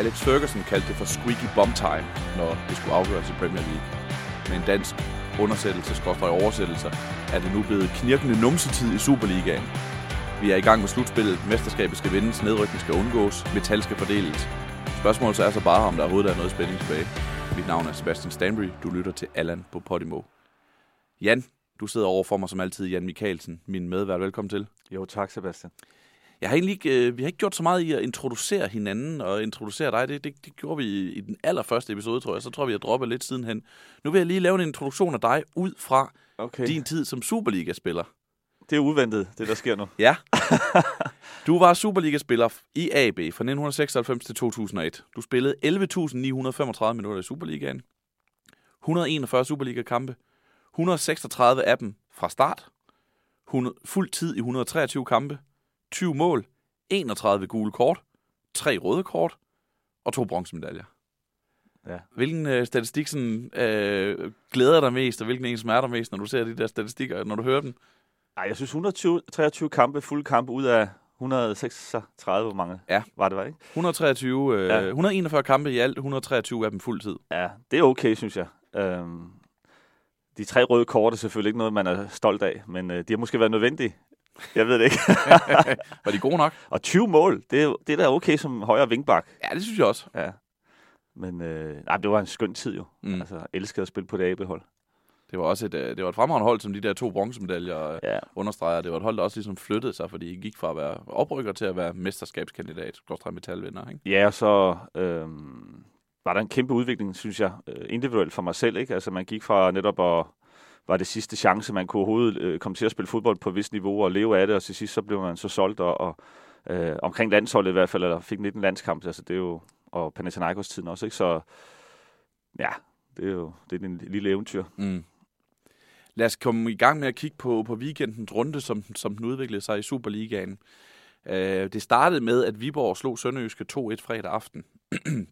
Alex Ferguson kaldte det for squeaky bomb time, når det skulle afgøres i Premier League. Med en dansk undersættelse, skråstrej oversættelser, er det nu blevet knirkende numsetid i Superligaen. Vi er i gang med slutspillet. Mesterskabet skal vindes, nedrykning skal undgås, metal skal fordeles. Spørgsmålet så er så bare, om der overhovedet er noget spænding tilbage. Mit navn er Sebastian Stanbury. Du lytter til Allan på Podimo. Jan, du sidder over for mig som altid, Jan Mikkelsen, min medvært. Velkommen til. Jo, tak Sebastian. Jeg har egentlig ikke, øh, vi har ikke gjort så meget i at introducere hinanden og introducere dig. Det, det, det gjorde vi i, i den allerførste episode, tror jeg. Så tror jeg, vi har droppet lidt sidenhen. Nu vil jeg lige lave en introduktion af dig ud fra Okay. din tid som Superliga-spiller. Det er uventet, det der sker nu. Ja. Du var Superliga-spiller i AB fra 1996 til 2001. Du spillede 11.935 minutter i Superligaen. 141 Superliga-kampe. 136 af dem fra start. 100, fuld tid i 123 kampe. 20 mål. 31 gule kort. 3 røde kort. Og to bronzemedaljer. Ja. Hvilken øh, statistik sådan, øh, glæder dig mest, og hvilken en smerter mest, når du ser de der statistikker, når du hører dem? Ej, jeg synes 123 kampe, fulde kampe ud af 136, hvor mange Ja. var det, var ikke? 123, øh, Ja. 141 kampe i alt, 123 af dem fuld tid. Ja, det er okay, synes jeg. Øhm, de tre røde kort er selvfølgelig ikke noget, man er stolt af, men øh, de har måske været nødvendige. Jeg ved det ikke. Var de gode nok? Og 20 mål, det er, det er da okay som højre vingbak. Ja, det synes jeg også. Ja. Men øh, nej, det var en skøn tid jo. Mm. Altså, elskede at spille på det AB-hold. Det var også et, øh, det var et fremragende hold, som de der to bronzemedaljer ja. Ja. understreger. Det var et hold, der også ligesom flyttede sig, fordi I gik fra at være oprykker til at være mesterskabskandidat, skråstrej metalvinder, ikke? Ja, og så øhm, var der en kæmpe udvikling, synes jeg, øh, individuelt for mig selv. Ikke? Altså, man gik fra netop at var det sidste chance, man kunne overhovedet øh, komme til at spille fodbold på et vist niveau og leve af det, og til sidst så blev man så solgt, og, og øh, omkring landsholdet i hvert fald, eller fik 19 landskampe, altså det er jo, og Panathinaikos-tiden også, ikke? Så ja, det er jo det er en lille eventyr. Mm. Lad os komme i gang med at kigge på, på weekendens runde, som, som den udviklede sig i Superligaen. Øh, det startede med, at Viborg slog Sønderjyske 2-1 fredag aften.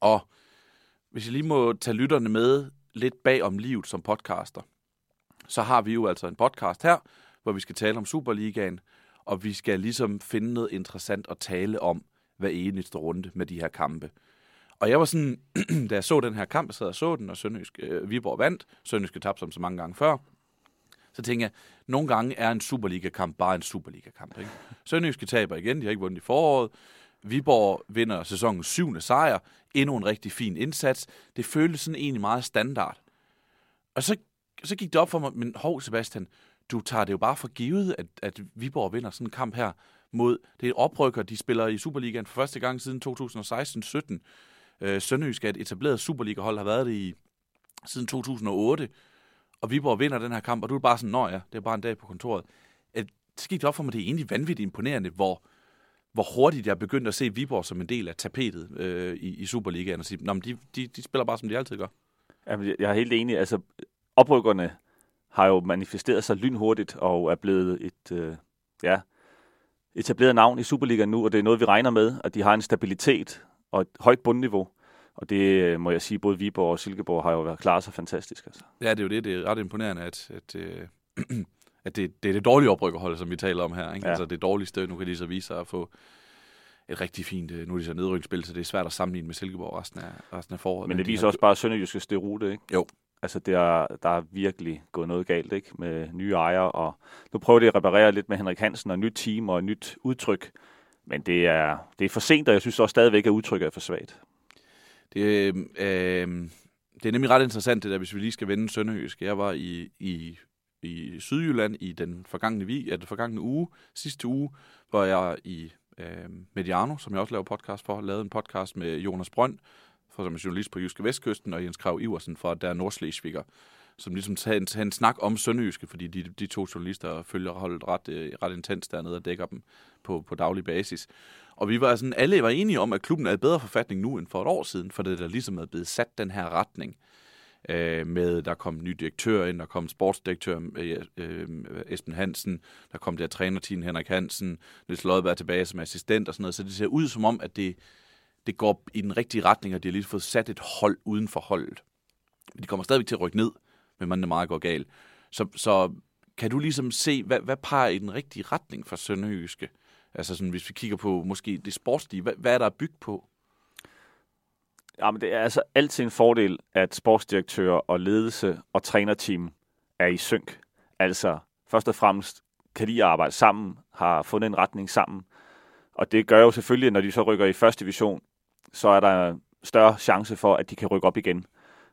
og hvis jeg lige må tage lytterne med lidt bag om livet som podcaster, så har vi jo altså en podcast her, hvor vi skal tale om Superligaen, og vi skal ligesom finde noget interessant at tale om hver eneste runde med de her kampe. Og jeg var sådan, da jeg så den her kamp, jeg sad og så den, og Sønderjysk, øh, Viborg vandt, Sønderjyske tabte som så mange gange før, så tænker jeg, nogle gange er en Superliga-kamp bare en Superliga-kamp. Ikke? Sønderjyske taber igen, de har ikke vundet i foråret. Viborg vinder sæsonens syvende sejr. Endnu en rigtig fin indsats. Det føltes sådan egentlig meget standard. Og så, så gik det op for mig, men hov Sebastian, du tager det jo bare for givet, at, at Viborg vinder sådan en kamp her mod, det oprykker, de spiller i Superligaen for første gang siden 2016-17. Øh, Sønderjysk er et etableret Superliga-hold, har været det i siden 2008 og Viborg vinder den her kamp, og du er bare sådan, nå ja, det er bare en dag på kontoret. At, så gik det op for mig, det er egentlig vanvittigt imponerende, hvor, hvor hurtigt jeg begyndte at se Viborg som en del af tapetet øh, i, i Superligaen, og sige, nå, men de, de, de spiller bare, som de altid gør. Jamen, jeg er helt enig. Altså, oprykkerne har jo manifesteret sig lynhurtigt og er blevet et øh, ja, etableret navn i Superligaen nu, og det er noget, vi regner med, at de har en stabilitet og et højt bundniveau. Og det øh, må jeg sige, både Viborg og Silkeborg har jo været klaret sig fantastisk. Altså. Ja, det er jo det. Det er ret imponerende, at, at, øh, at det, det er det dårlige oprykkerhold, som vi taler om her. Ikke? Ja. Altså det dårligste, nu kan de så vise sig at få et rigtig fint, øh, nu er de så nedrykningsspil, så det er svært at sammenligne med Silkeborg resten af, resten af foråret. Men det de viser har også bare Sønderjyskes derute, ikke? Jo. Altså, det der er virkelig gået noget galt, ikke? Med nye ejere, og nu prøver de at reparere lidt med Henrik Hansen og nyt team og nyt udtryk. Men det er, det er for sent, og jeg synes også stadigvæk, at udtrykket er for svagt. Det, øh, øh, det er nemlig ret interessant, det der, hvis vi lige skal vende Sønderjysk. Jeg var i, i, i Sydjylland i den forgangne, vi, ja, den forgangne uge, sidste uge, hvor jeg i øh, Mediano, som jeg også laver podcast for, lavede en podcast med Jonas Brønd, for som er journalist på Jyske Vestkysten, og Jens Krav Iversen fra der Nordslesviger, som ligesom tager en, tager en snak om Sønderjyske, fordi de, de to journalister følger holdet ret, øh, ret intens dernede og dækker dem på, på daglig basis. Og vi var sådan, alle var enige om, at klubben er i bedre forfatning nu end for et år siden, for det der ligesom er blevet sat den her retning øh, med, der kom en ny direktør ind, der kom en sportsdirektør, øh, øh, Esben Hansen, der kom der trænerteam Henrik Hansen, Niels Lodberg tilbage som assistent og sådan noget, så det ser ud som om, at det, det går i den rigtige retning, og de har lige fået sat et hold uden for holdet. De kommer stadigvæk til at rykke ned, men man er meget går galt. Så, så kan du ligesom se, hvad, hvad peger i den rigtige retning for Sønderjyske? Altså sådan, hvis vi kigger på måske det sportslige, hvad, hvad er der at bygge på? Ja, men det er altså altid en fordel, at sportsdirektører og ledelse og trænerteam er i synk. Altså, først og fremmest kan de arbejde sammen, har fundet en retning sammen. Og det gør jo selvfølgelig, at når de så rykker i første division, så er der større chance for, at de kan rykke op igen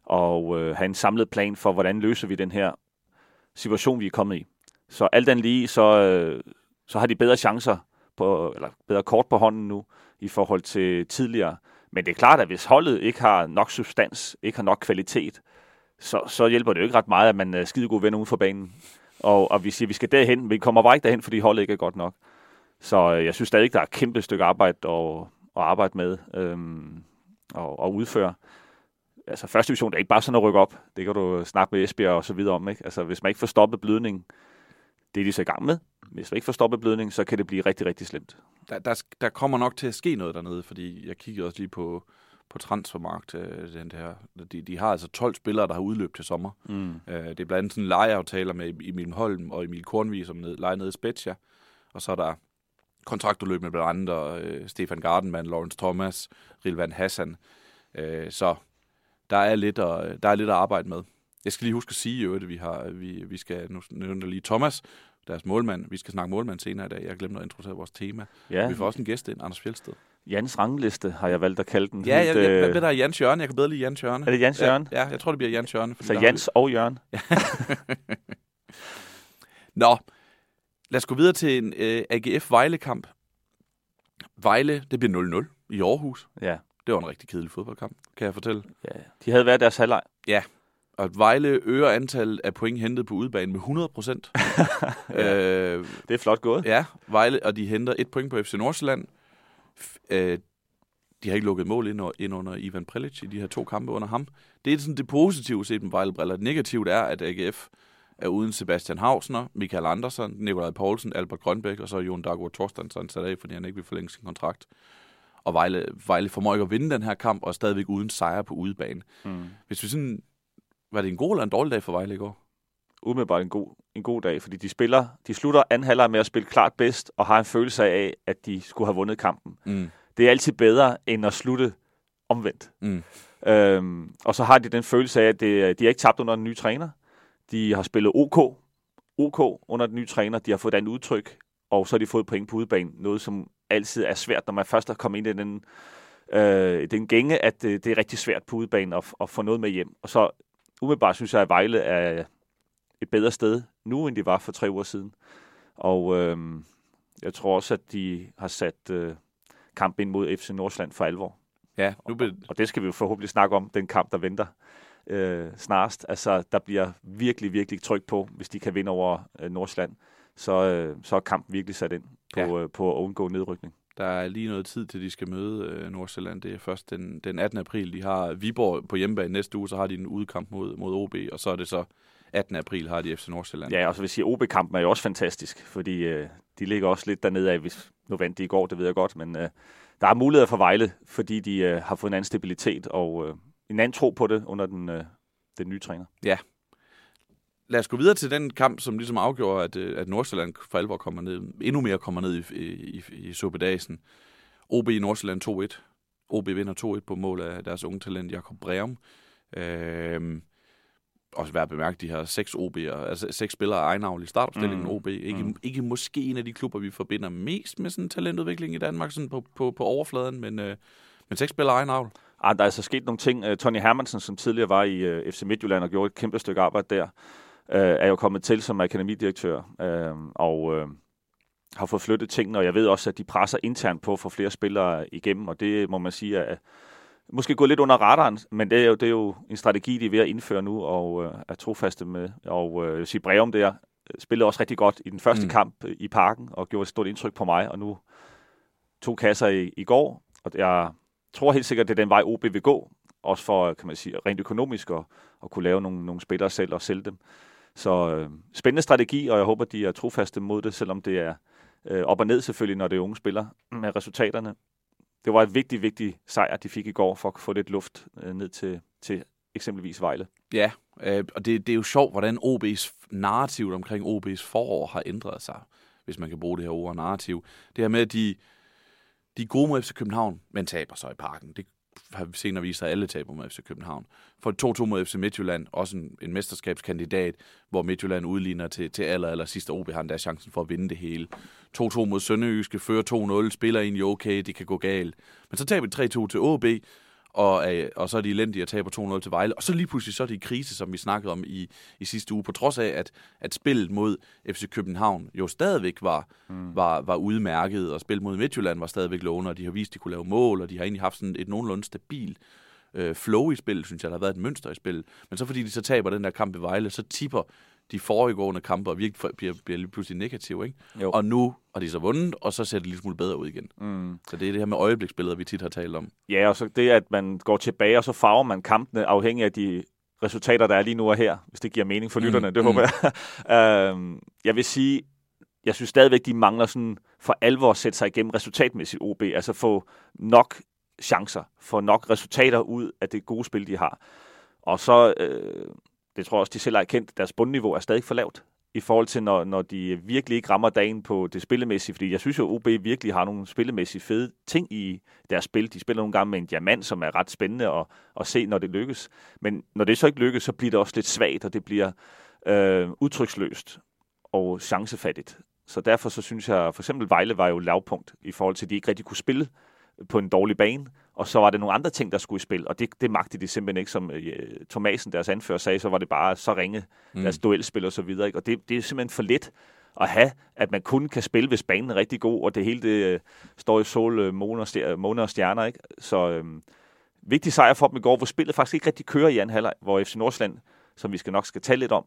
og øh, have en samlet plan for, hvordan løser vi den her situation, vi er kommet i. Så alt andet lige, så, øh, så har de bedre chancer, på, eller bedre kort på hånden nu, i forhold til tidligere. Men det er klart, at hvis holdet ikke har nok substans, ikke har nok kvalitet, så, så hjælper det jo ikke ret meget, at man øh, er skide gode venner uden for banen. Og, og vi siger, at vi skal derhen, men vi kommer bare ikke derhen, fordi holdet ikke er godt nok. Så øh, jeg synes stadig, der er et kæmpe stykke arbejde at, at arbejde med øhm, og, og udføre. Altså første division, det er ikke bare sådan at rykke op. Det kan du snakke med Esbjerg og så videre om. Ikke? Altså hvis man ikke får stoppet blødningen, det er de så i gang med. Hvis man ikke får stoppet blødningen, så kan det blive rigtig, rigtig slemt. Der, der, der kommer nok til at ske noget dernede, fordi jeg kiggede også lige på, på transfermarkt. øh, Den der. De, de har altså 12 spillere, der har udløb til sommer. Mm. Øh, Det er blandt andet sådan lejeaftaler med Emil Holm og Emil Kornvig, som ned, leger nede i Spezia. Og så er der kontraktudløb med blandt andet øh, Stefan Gardenman, Lawrence Thomas, Rilvan Hassan. Øh, så der er, lidt at, der er lidt at arbejde med. Jeg skal lige huske at sige, jo, at vi, har, vi, vi skal, nu nævner jeg lige Thomas, deres målmand. Vi skal snakke målmand senere i dag. Jeg glemte at introducere vores tema. Ja, Vi får også en gæst ind, Anders Fjeldsted. Jans rangliste har jeg valgt at kalde den. Ja, jeg, Helt, jeg, øh, jeg, ved der er Jens Jørgen. Jeg kan bedre lide Jens Jørgen. Er det Jens Jørgen? Ja, ja, jeg tror, det bliver Jens Jørgen. Så Jens og Jørgen. Nå, lad os gå videre til en øh, AGF Vejle-kamp. Vejle, det bliver 0-0 i Aarhus. Ja. Det var en rigtig kedelig fodboldkamp, kan jeg fortælle. ja. De havde været deres halvleg. Og at Vejle øger antallet af point hentet på udebane med 100 procent. øh, Det er flot gået. ja, Vejle, og de henter et point på FC Nordsjælland. Øh, de har ikke lukket mål ind, ind under Ivan Prelic i de her to kampe under ham. Det er sådan det positive set med Vejle-briller. Det negative er, at AGF er uden Sebastian Hausner, Michael Andersen, Nikolaj Poulsen, Albert Grønbæk og så Jon Dago Thorstensson sat af, fordi han ikke vil forlænge sin kontrakt. Og Vejle, Vejle formår ikke at vinde den her kamp, og er stadigvæk uden sejr på udebane. Mm. Hvis vi sådan... Var det en god eller en dårlig dag for Vejle i går? Umiddelbart en god, en god dag, fordi de spiller, de slutter anden halvleg med at spille klart bedst, og har en følelse af, at de skulle have vundet kampen. Mm. Det er altid bedre, end at slutte omvendt. Mm. Øhm, og så har de den følelse af, at det, de har ikke tabt under den nye træner. De har spillet OK, OK under den nye træner. De har fået et andet udtryk, og så har de fået point på udebane. Noget, som altid er svært, når man først er kommet ind i den, øh, den gænge, at det, det er rigtig svært på udebane at, at få noget med hjem. Og så umiddelbart synes jeg, at Vejle er et bedre sted nu, end de var for tre uger siden. Og øh, jeg tror også, at de har sat øh, kampen ind mod FC Nordsjælland for alvor. Ja, nu bliver, Og det skal vi jo forhåbentlig snakke om, den kamp, der venter øh, snarest. Altså, der bliver virkelig, virkelig tryk på, hvis de kan vinde over øh, Nordsjælland. Så, øh, så er kampen virkelig sat ind på, Ja. øh, på at undgå nedrykning. Der er lige noget tid til, de skal møde øh, Nordsjælland. Det er først den, den 18. april. De har Viborg på hjemmebane næste uge, så har de en udkamp mod, mod OB, og så er det så 18. april har de FC Nordsjælland. Ja, og så vil jeg sige, OB-kampen er jo også fantastisk, fordi øh, de ligger også lidt dernede af, hvis nu vandt de i går, det ved jeg godt, men øh, der er muligheder for Vejle, fordi de øh, har fået en anden stabilitet og øh, en anden tro på det under den, øh, den nye træner. Lad os gå videre til den kamp, som ligesom afgjorde, at, øh, at Nordsjælland for alvor kommer ned, endnu mere kommer ned i, i, i, i Suppedagen. OB i Nordsjælland 2-1. OB vinder 2-1 på mål af deres unge talent, Jakob Breum. Øhm, også værd at bemærke, de har seks OB'er, altså seks spillere af egenavl i startopstillingen Mm. OB. Ikke, mm. ikke måske en af de klubber, vi forbinder mest med sådan talentudvikling i Danmark, sådan på, på, på overfladen, men, øh, men seks spillere af egenavl. Ah, der er altså sket nogle ting. Uh, Tony Hermansen, som tidligere var i uh, FC Midtjylland og gjorde et kæmpe stykke arbejde der, uh, er jo kommet til som akademidirektør uh, og uh, har fået flyttet tingene, og jeg ved også, at de presser internt på at få flere spillere igennem, og det må man sige er måske gået lidt under radaren, men det er jo, det er jo en strategi, de er ved at indføre nu, og er trofaste med. Og uh, jeg vil sige, Breum der øh, spillede også rigtig godt i den første Mm. kamp øh, i parken, og gjorde et stort indtryk på mig, og nu to kasser i, i går, og jeg tror helt sikkert, det er den vej, OB vil gå, også for, kan man sige, rent økonomisk at, at kunne lave nogle, nogle spillere selv og sælge dem. Så øh, spændende strategi, og jeg håber, de er trofaste mod det, selvom det er øh, op og ned selvfølgelig, når det er unge spillere med resultaterne. Det var et vigtigt, vigtigt sejr, de fik i går, for at få lidt luft øh, ned til, til eksempelvis Vejle. Ja, øh, og det, det er jo sjovt, hvordan OB's narrativ omkring OB's forår har ændret sig, hvis man kan bruge det her ord narrativ. Det her med, at de, de er gode mod FC København, men taber så i parken. Det har vi senere vist sig, at alle taber mod FC København. For 2-2 mod FC Midtjylland, også en, en mesterskabskandidat, hvor Midtjylland udligner til, til aller, aller sidste OB, har der chancen for at vinde det hele. 2-2 mod Sønderjyske, fører 2-0, spiller egentlig okay, det kan gå galt. Men så taber vi 3-2 til OB, og, øh, og så er de elendige og taber 2-0 til Vejle. Og så lige pludselig så er de i krise, som vi snakkede om i, i sidste uge, på trods af, at, at spillet mod FC København jo stadigvæk var, mm. var, var udmærket, og spillet mod Midtjylland var stadigvæk lovende, og de har vist, at de kunne lave mål, og de har egentlig haft sådan et nogenlunde stabil øh, flow i spillet, synes jeg, der har været et mønster i spillet. Men så fordi de så taber den der kamp i Vejle, så tipper de foregående kampe og virkelig bliver, bliver lige pludselig negative. Ikke? Jo. Og nu har de så vundet, og så ser det lidt smule bedre ud igen. Mm. Så det er det her med øjebliksbilleder, vi tit har talt om. Ja, og så det, at man går tilbage, og så farver man kampene afhængig af de resultater, der er lige nu og her, hvis det giver mening for mm. lytterne. Det mm. håber jeg. uh, jeg vil sige, jeg synes stadigvæk, de mangler sådan for alvor at sætte sig igennem resultatmæssigt OB, altså få nok chancer, få nok resultater ud af det gode spil, de har. Og så, øh, det tror jeg også, de selv har erkendt, deres bundniveau er stadig for lavt i forhold til, når, når de virkelig ikke rammer dagen på det spillemæssige. Fordi jeg synes jo, OB virkelig har nogle spillemæssige fede ting i deres spil. De spiller nogle gange med en diamant, som er ret spændende at, at se, når det lykkes. Men når det så ikke lykkes, så bliver det også lidt svagt, og det bliver øh, udtryksløst og chancefattigt. Så derfor så synes jeg, for eksempel Vejle var jo lavpunkt i forhold til, at de ikke rigtig kunne spille på en dårlig bane og så var det nogle andre ting, der skulle i spil, og det, det magtede de simpelthen ikke, som øh, Thomasen, deres anfører, sagde, så var det bare så ringe, mm. deres duelspil og så videre, ikke? og det, det er simpelthen for let at have, at man kun kan spille, hvis banen er rigtig god, og det hele det, øh, står i sol, øh, måne, og stjerner, måne og stjerner, ikke? så øh, vigtig sejr for dem i går, hvor spillet faktisk ikke rigtig kører i anden halvleg, hvor FC Nordsjælland, som vi skal nok skal tale lidt om,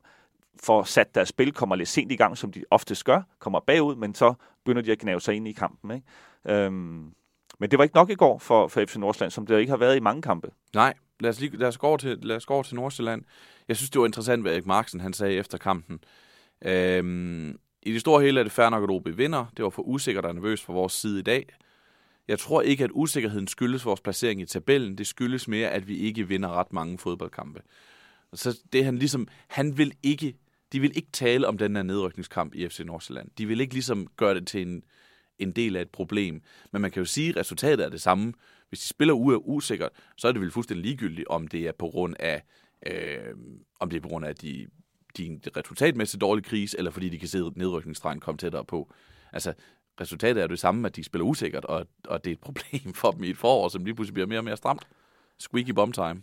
får sat deres spil, kommer lidt sent i gang, som de oftest gør, kommer bagud, men så begynder de at knæve sig ind i kampen. Ikke? Øhm, men det var ikke nok i går for, for FC Nordsjælland, som det ikke har været i mange kampe. Nej, lad os, lige, lad os, gå, over til, lad os gå over til Nordsjælland. Jeg synes, det var interessant, hvad Erik Marksen han sagde efter kampen. Øhm, I det store hele er det fair nok, at OB vinder. Det var for usikkert og nervøst fra vores side i dag. Jeg tror ikke, at usikkerheden skyldes vores placering i tabellen. Det skyldes mere, at vi ikke vinder ret mange fodboldkampe. Så det han ligesom, han vil ikke, de vil ikke tale om den her nedrykningskamp i FC Nordsjælland. De vil ikke ligesom gøre det til en, en del af et problem. Men man kan jo sige, at resultatet er det samme. Hvis de spiller u- usikkert, så er det vel fuldstændig ligegyldigt, om det er på grund af, øh, om det er på grund af de, de resultatmæssigt dårlige krise, eller fordi de kan se nedrykningsstrengen komme tættere på. Altså, resultatet er det samme, at de spiller usikkert, og, og det er et problem for dem i et forår, som lige pludselig bliver mere og mere stramt. Squeaky bomb time.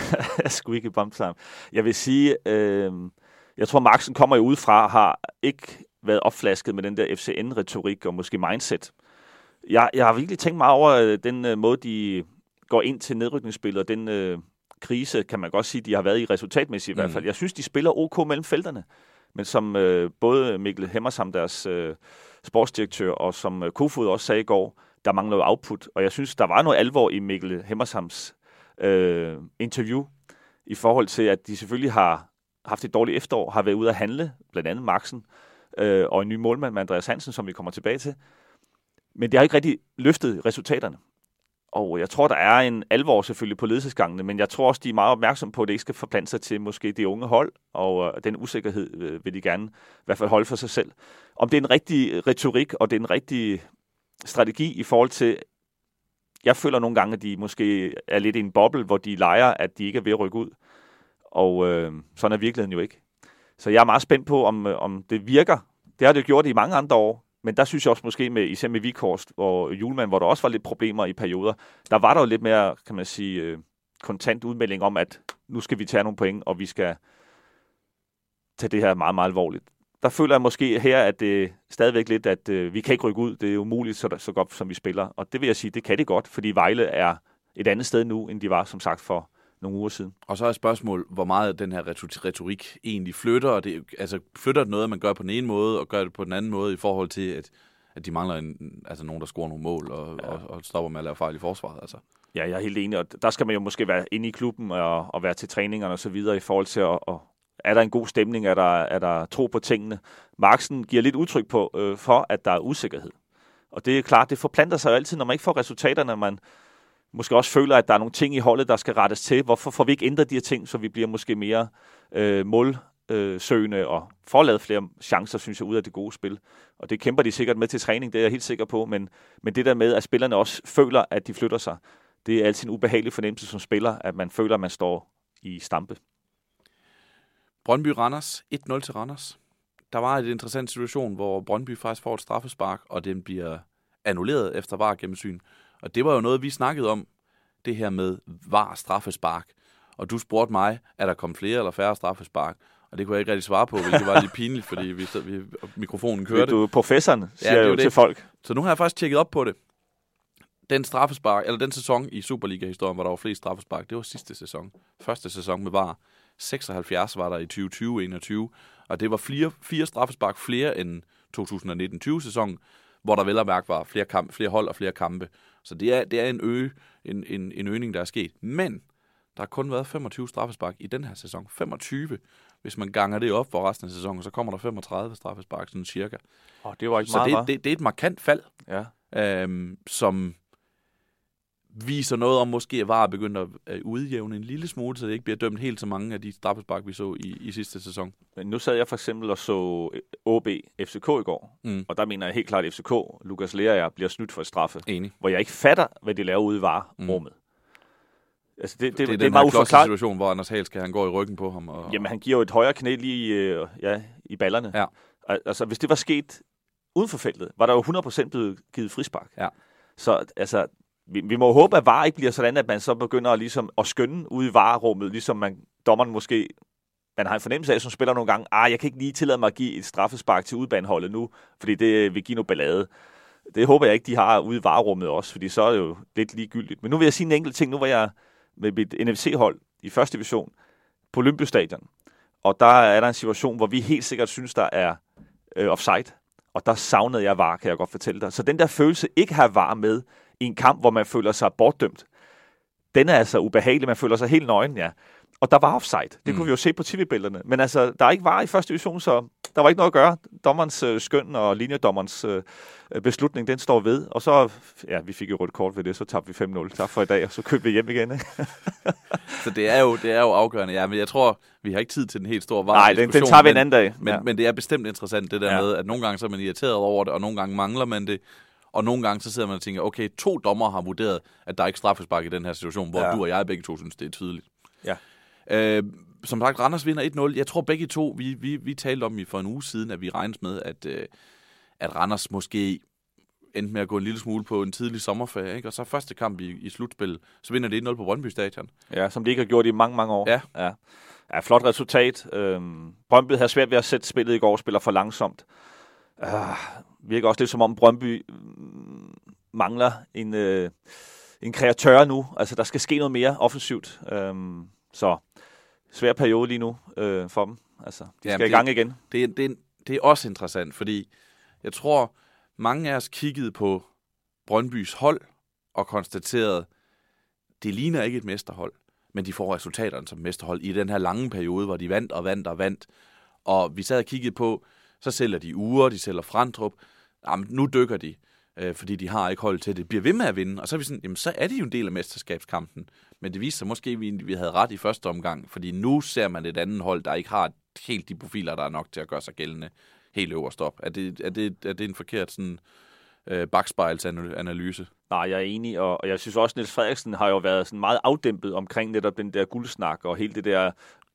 Squeaky bomb time. Jeg vil sige, øh, jeg tror, Maxen kommer jo udefra, har ikke været opflasket med den der FCN-retorik og måske mindset. Jeg, jeg har virkelig tænkt meget over øh, den øh, måde, de går ind til nedrykningsspillet, og den øh, krise, kan man godt sige, de har været i resultatmæssigt i hvert fald. Mm. Jeg synes, de spiller OK mellem felterne. Men som øh, både Mikkel Hemmersam, deres øh, sportsdirektør, og som øh, Kofod også sagde i går, der mangler jo output. Og jeg synes, der var noget alvor i Mikkel Hemmersams øh, interview, i forhold til, at de selvfølgelig har haft et dårligt efterår, har været ude at handle, blandt andet Maxen, øh, og en ny målmand med Andreas Hansen, som vi kommer tilbage til. Men det har ikke rigtig løftet resultaterne. Og jeg tror, der er en alvor selvfølgelig på ledelsesgangene, men jeg tror også, de er meget opmærksomme på, at det ikke skal forplante sig til måske det unge hold, og øh, den usikkerhed øh, vil de gerne i hvert fald holde for sig selv. Om det er en rigtig retorik, og det er en rigtig strategi i forhold til, jeg føler nogle gange, at de måske er lidt i en boble, hvor de leger, at de ikke er ved at rykke ud. Og øh, sådan er virkeligheden jo ikke. Så jeg er meget spændt på, om, øh, om det virker. Det har det gjort i mange andre år, men der synes jeg også måske, med, især med Vikhorst og Julemand, hvor der også var lidt problemer i perioder, der var der jo lidt mere, kan man sige, øh, kontant udmelding om, at nu skal vi tage nogle point, og vi skal tage det her meget, meget alvorligt. Der føler jeg måske her, at det stadigvæk lidt, at øh, vi kan ikke rykke ud. Det er umuligt så, så godt, som vi spiller. Og det vil jeg sige, det kan det godt, fordi Vejle er et andet sted nu, end de var, som sagt, for nogle uger siden. Og så er spørgsmål, hvor meget den her retorik egentlig flytter. Og det, altså, flytter det noget, man gør på den ene måde, og gør det på den anden måde i forhold til, at, at de mangler en, altså nogen, der scorer nogle mål og, ja. og, og stopper med at lave fejl i forsvaret. Altså. Ja, jeg er helt enig, og der skal man jo måske være inde i klubben og, og være til træningerne og så videre i forhold til at, at er der en god stemning, er der, er der tro på tingene. Marksen giver lidt udtryk på, øh, for, at der er usikkerhed. Og det er klart, det forplanter sig jo altid, når man ikke får resultaterne, man, måske også føler, at der er nogle ting i holdet, der skal rettes til. Hvorfor får vi ikke ændret de her ting, så vi bliver måske mere øh, målsøgende øh, og får lavet flere chancer, synes jeg, ud af det gode spil. Og det kæmper de sikkert med til træning, det er jeg helt sikker på. Men, men det der med, at spillerne også føler, at de flytter sig, det er altid en ubehagelig fornemmelse som spiller, at man føler, at man står i stampe. Brøndby Randers, 1-0 til Randers. Der var en interessant situation, hvor Brøndby faktisk får et straffespark, og den bliver annulleret efter var gennemsyn. Og det var jo noget, vi snakkede om, det her med var straffespark. Og du spurgte mig, er der kommet flere eller færre straffespark? Og det kunne jeg ikke rigtig svare på, hvilket var lidt pinligt, fordi vi, vi, mikrofonen kørte. Du er professoren, siger ja, det jo det. til folk. Så nu har jeg faktisk tjekket op på det. Den straffespark, eller den sæson i Superliga-historien, hvor der var flest straffespark, det var sidste sæson. Første sæson med VAR. 76 var der i 2020-21, og det var flere, fire straffespark flere end 2019-20-sæsonen, hvor der vel og mærke var flere, kamp, flere hold og flere kampe. Så det er, det er en, øge, en, en, en øgning, der er sket. Men der har kun været 25 straffespark i den her sæson. 25. Hvis man ganger det op for resten af sæsonen, så kommer der 35 straffespark, sådan cirka. Oh, det var ikke så meget, det, det, det er et markant fald, ja. øhm, som viser noget om, måske at VAR begyndt at udjævne en lille smule, så det ikke bliver dømt helt så mange af de straffespark, vi så i, i sidste sæson. Men nu sad jeg for eksempel og så OB FCK i går, mm. og der mener jeg helt klart, at FCK, Lukas Lerager, bliver snydt for et straffe. Enig. Hvor jeg ikke fatter, hvad de laver ude i VAR-rummet. Mm. Altså, det, det, det, det, det er uforklart. situation, hvor Anders Hals skal han gå i ryggen på ham. Og, Jamen, han giver jo et højre knæ lige øh, ja, i ballerne. Ja. Altså, hvis det var sket uden for feltet, var der jo 100% blevet givet frispark. Ja. Så altså, vi, vi må håbe, at VAR ikke bliver sådan, at man så begynder at, ligesom, at skønne ude i varerummet, ligesom man, dommeren måske man har en fornemmelse af, som spiller nogle gange, ah, jeg kan ikke lige tillade mig at give et straffespark til udbaneholdet nu, fordi det vil give noget ballade. Det håber jeg ikke, de har ude i varerummet også, fordi så er det jo lidt ligegyldigt. Men nu vil jeg sige en enkelt ting. Nu var jeg med mit NFC-hold i første division på Olympiastadion, og der er der en situation, hvor vi helt sikkert synes, der er øh, offside, og der savnede jeg var, kan jeg godt fortælle dig. Så den der følelse ikke have var med, i en kamp, hvor man føler sig bortdømt. Den er altså ubehagelig, man føler sig helt nøgen, ja. Og der var offside. Det mm. kunne vi jo se på tv-billederne. Men altså, der er ikke var i første division, så der var ikke noget at gøre. Dommerens øh, skøn og linjedommerens øh, beslutning, den står ved. Og så, ja, vi fik jo rødt kort ved det, så tabte vi 5-0. Tak for i dag, og så købte vi hjem igen. Så det er, jo, det er jo afgørende, ja. Men jeg tror, vi har ikke tid til den helt store var Nej, den, den tager vi en anden dag. Men, ja. men det er bestemt interessant, det der ja. med, at nogle gange så er man irriteret over det, og nogle gange mangler man det. Og nogle gange så sidder man og tænker, okay, to dommer har vurderet, at der er ikke straffespark i den her situation, hvor ja. du og jeg begge to synes, det er tydeligt. Ja. Øh, som sagt, Randers vinder 1-0. Jeg tror begge to, vi, vi, vi talte om i for en uge siden, at vi regnes med, at, øh, at Randers måske endte med at gå en lille smule på en tidlig sommerferie. Ikke? Og så første kamp i, i slutspil, så vinder det 1-0 på Brøndby Stadion. Ja, som de ikke har gjort i mange, mange år. Ja. ja. ja flot resultat. Øhm, Brøndby havde svært ved at sætte spillet i går, spiller for langsomt. Uh, virker også lidt som om Brøndby mm, mangler en, øh, en kreatør nu. Altså, der skal ske noget mere offensivt. Um, så svær periode lige nu øh, for dem. Altså, de Jamen, skal det, i gang igen. Det, det, det er også interessant, fordi jeg tror, mange af os kiggede på Brøndbys hold og konstaterede, det ligner ikke et mesterhold, men de får resultaterne som mesterhold i den her lange periode, hvor de vandt og vandt og vandt. Og vi sad og kiggede på, så sælger de uger, de sælger Frandrup. Jamen, nu dykker de, øh, fordi de har ikke hold til det. Bliver ved med at vinde. Og så er vi sådan, jamen, så er det jo en del af mesterskabskampen. Men det viste sig måske, at vi, vi havde ret i første omgang, fordi nu ser man et andet hold, der ikke har helt de profiler, der er nok til at gøre sig gældende helt øverst op. Er det, er det, er det en forkert sådan, øh, bagspejlsanalyse? Nej, jeg er enig, og, og jeg synes også, at Niels Frederiksen har jo været sådan meget afdæmpet omkring netop den der guldsnak og hele det der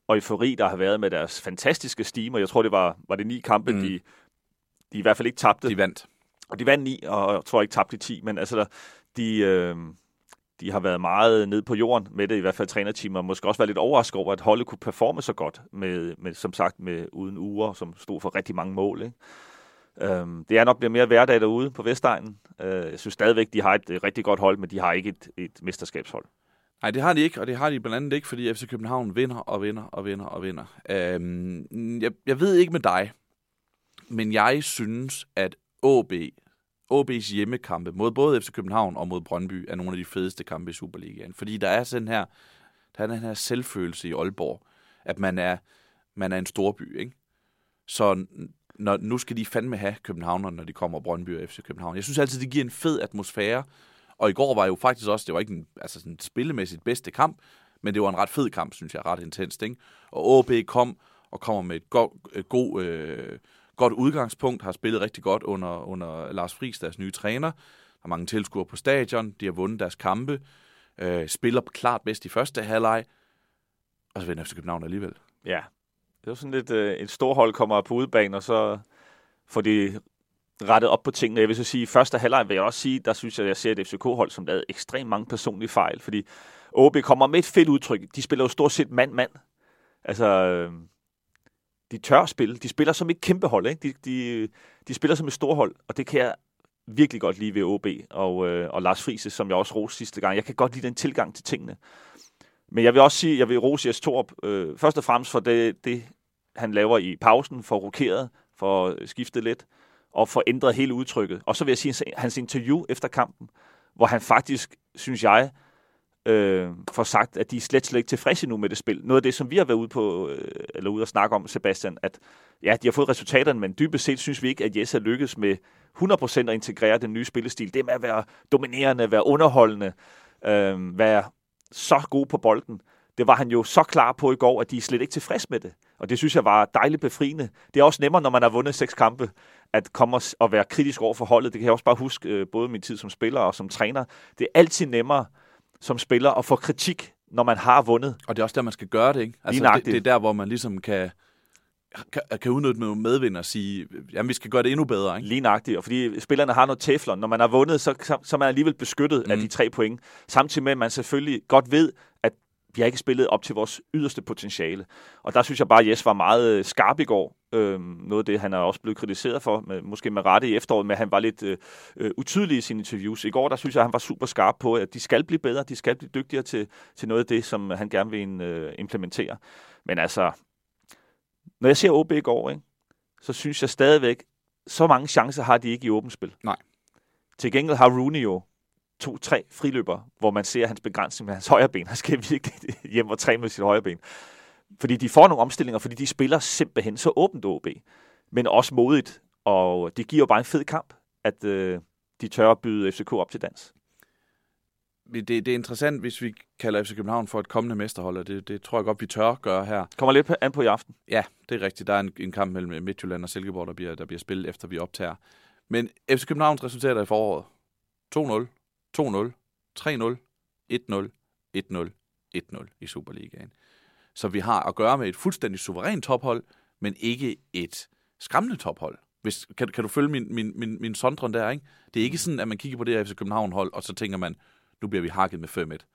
eufori, der har været med deres fantastiske og jeg tror, det var, var det ni kampe, mm. de, de i hvert fald ikke tabte. De vandt. Og de vandt ni, og jeg tror ikke tabte de 10, men altså, der, de, øh, de har været meget ned på jorden med det, i hvert fald trænerteamet, og måske også været lidt overrasket over, at holdet kunne performe så godt, med, med som sagt, med uden uger, som stod for rigtig mange mål. Ikke? Øhm, det er nok blevet mere hverdag derude på Vestegnen. Øh, jeg synes stadigvæk, de har et, et rigtig godt hold, men de har ikke et, et mesterskabshold. Nej, det har de ikke, og det har de blandt andet ikke, fordi FC København vinder og vinder og vinder og vinder. Øhm, jeg, jeg ved ikke med dig, men jeg synes, at AB, AB's hjemmekampe mod både FC København og mod Brøndby er nogle af de fedeste kampe i Superligaen. Fordi der er sådan her, der er den her selvfølelse i Aalborg, at man er, man er en storby, ikke? Så når, nu skal de fandme have københavnerne, når de kommer Brøndby og FC København. Jeg synes altid, det giver en fed atmosfære, og i går var jo faktisk også, det var ikke en altså sådan spillemæssigt bedste kamp, men det var en ret fed kamp, synes jeg, ret intenst. Ikke? Og AB kom og kommer med et go- god, øh, godt udgangspunkt, har spillet rigtig godt under, under Lars Friis, deres nye træner. Der er mange tilskuere på stadion, de har vundet deres kampe. øh, spiller klart bedst i første halvleg, og så vinder FC København alligevel. Ja, det var sådan lidt, øh, et stort hold kommer på udebane, og så får de rettet op på tingene. Jeg vil så sige, i første halvleg vil jeg også sige, der synes jeg, at jeg ser et FCK-hold, som lavede ekstremt mange personlige fejl, fordi OB kommer med et fedt udtryk. De spiller jo stort set mand-mand. Altså, øh, de tør at spille. De spiller som et kæmpe hold, ikke? De, de, de spiller som et stort hold, og det kan jeg virkelig godt lide ved OB og, øh, og Lars Friese, som jeg også roste sidste gang. Jeg kan godt lide den tilgang til tingene. Men jeg vil også sige, jeg vil rose Jes Torp, øh, først og fremmest for det, det, han laver i pausen, for rokeret, for skiftet lidt, og for ændret hele udtrykket. Og så vil jeg sige hans interview efter kampen, hvor han faktisk, synes jeg, øh, får sagt, at de er slet, slet ikke tilfredse nu med det spil. Noget af det, som vi har været ude på, øh, eller ude at snakke om, Sebastian, at ja, de har fået resultaterne, men dybest set synes vi ikke, at Jes er lykkes med 100% at integrere den nye spillestil. Det med at være dominerende, være underholdende, øh, være så god på bolden. Det var han jo så klar på i går, at de er slet ikke tilfredse med det. Og det synes jeg var dejligt befriende. Det er også nemmere, når man har vundet seks kampe, at komme og være kritisk over for holdet. Det kan jeg også bare huske, øh, både min tid som spiller og som træner. Det er altid nemmere som spiller at få kritik, når man har vundet. Og det er også der, man skal gøre det, ikke? Altså, det, det er der, hvor man ligesom kan, kan, kan udnytte med medvind og sige, jamen vi skal gøre det endnu bedre. Ikke? Lige nøjagtigt, og fordi spillerne har noget teflon. Når man har vundet, så, så, så er man alligevel beskyttet mm. af de tre point. Samtidig med, at man selvfølgelig godt ved, at vi har ikke spillet op til vores yderste potentiale. Og der synes jeg bare, at Jes var meget øh, skarp i går. Øhm, noget af det, han er også blevet kritiseret for, med, måske med rette i efteråret, men han var lidt øh, øh, utydelig i sine interviews. I går, der synes jeg, at han var super skarp på, at de skal blive bedre, de skal blive dygtigere til, til noget af det, som han gerne vil øh, implementere. Men altså, når jeg ser OB i går, ikke, så synes jeg stadigvæk, så mange chancer har de ikke i åbent spil. Nej. Til gengæld har Rooney jo to-tre friløber, hvor man ser hans begrænsning med hans højre ben. Han skal virkelig hjem og træne med sit højre ben. Fordi de får nogle omstillinger, fordi de spiller simpelthen så åbent OB. Men også modigt. Og det giver jo bare en fed kamp, at øh, de tør at byde FCK op til dans. Det, det er interessant, hvis vi kalder FC København for et kommende mesterhold, og det, det tror jeg godt, vi tør gøre her. Kommer lidt an på i aften. Ja, det er rigtigt. Der er en, en kamp mellem Midtjylland og Silkeborg, der bliver, der bliver spillet, efter vi optager. Men FC Københavns resultater i foråret. 2-0, 2-0, 3-0, 1-0, 1-0, 1-0 i Superligaen. Så vi har at gøre med et fuldstændig suverænt tophold, men ikke et skræmmende tophold. Hvis, kan, kan du følge min, min, min, min sondren der, ikke? Det er ikke sådan, at man kigger på det her FC København-hold, og så tænker man, nu bliver vi hakket med 5-1.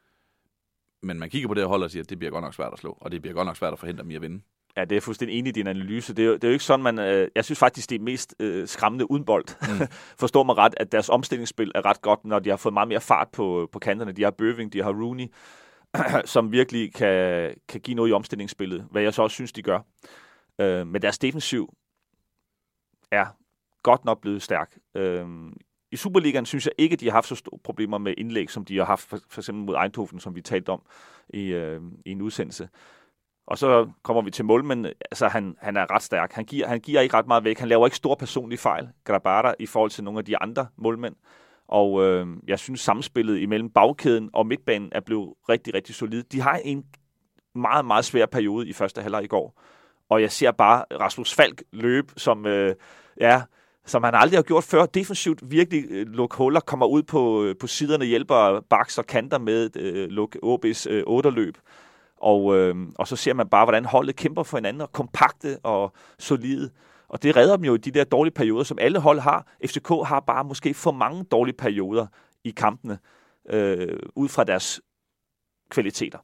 Men man kigger på det her hold og siger, at det bliver godt nok svært at slå, og det bliver godt nok svært at forhindre dem i at vinde. Ja, det er fuldstændig enig i din analyse. Det er, jo, det er jo ikke sådan, man... Øh, jeg synes faktisk, det er mest øh, skræmmende uden bold. Mm. Forstår mig ret, at deres omstillingsspil er ret godt, når de har fået meget mere fart på, på kanterne. De har Bøving, de har Rooney, som virkelig kan, kan give noget i omstillingsspillet, hvad jeg så også synes, de gør. Øh, men deres defensiv er godt nok blevet stærk. Øh, I Superligaen synes jeg ikke, de har haft så store problemer med indlæg, som de har haft for, for eksempel mod Eindhoven, som vi talte om i, øh, i en udsendelse. Og så kommer vi til målmanden. Altså, han, han er ret stærk. Han giver, han giver ikke ret meget væk. Han laver ikke store personlige fejl, Grabara, i forhold til nogle af de andre målmænd. Og øh, jeg synes, samspillet imellem bagkæden og midtbanen er blevet rigtig, rigtig solid. De har en meget, meget svær periode i første halvleg i går. Og jeg ser bare Rasmus Falk løbe, som, øh, ja, som han aldrig har gjort før. Defensivt virkelig øh, lukke huller, kommer ud på, øh, på siderne, hjælper baks og kanter med øh, lukke OB's øh, otterløb. Og, øh, og så ser man bare, hvordan holdet kæmper for hinanden, og kompakte og solide. Og det redder dem jo i de der dårlige perioder, som alle hold har. FCK har bare måske for mange dårlige perioder i kampene, øh, ud fra deres kvaliteter.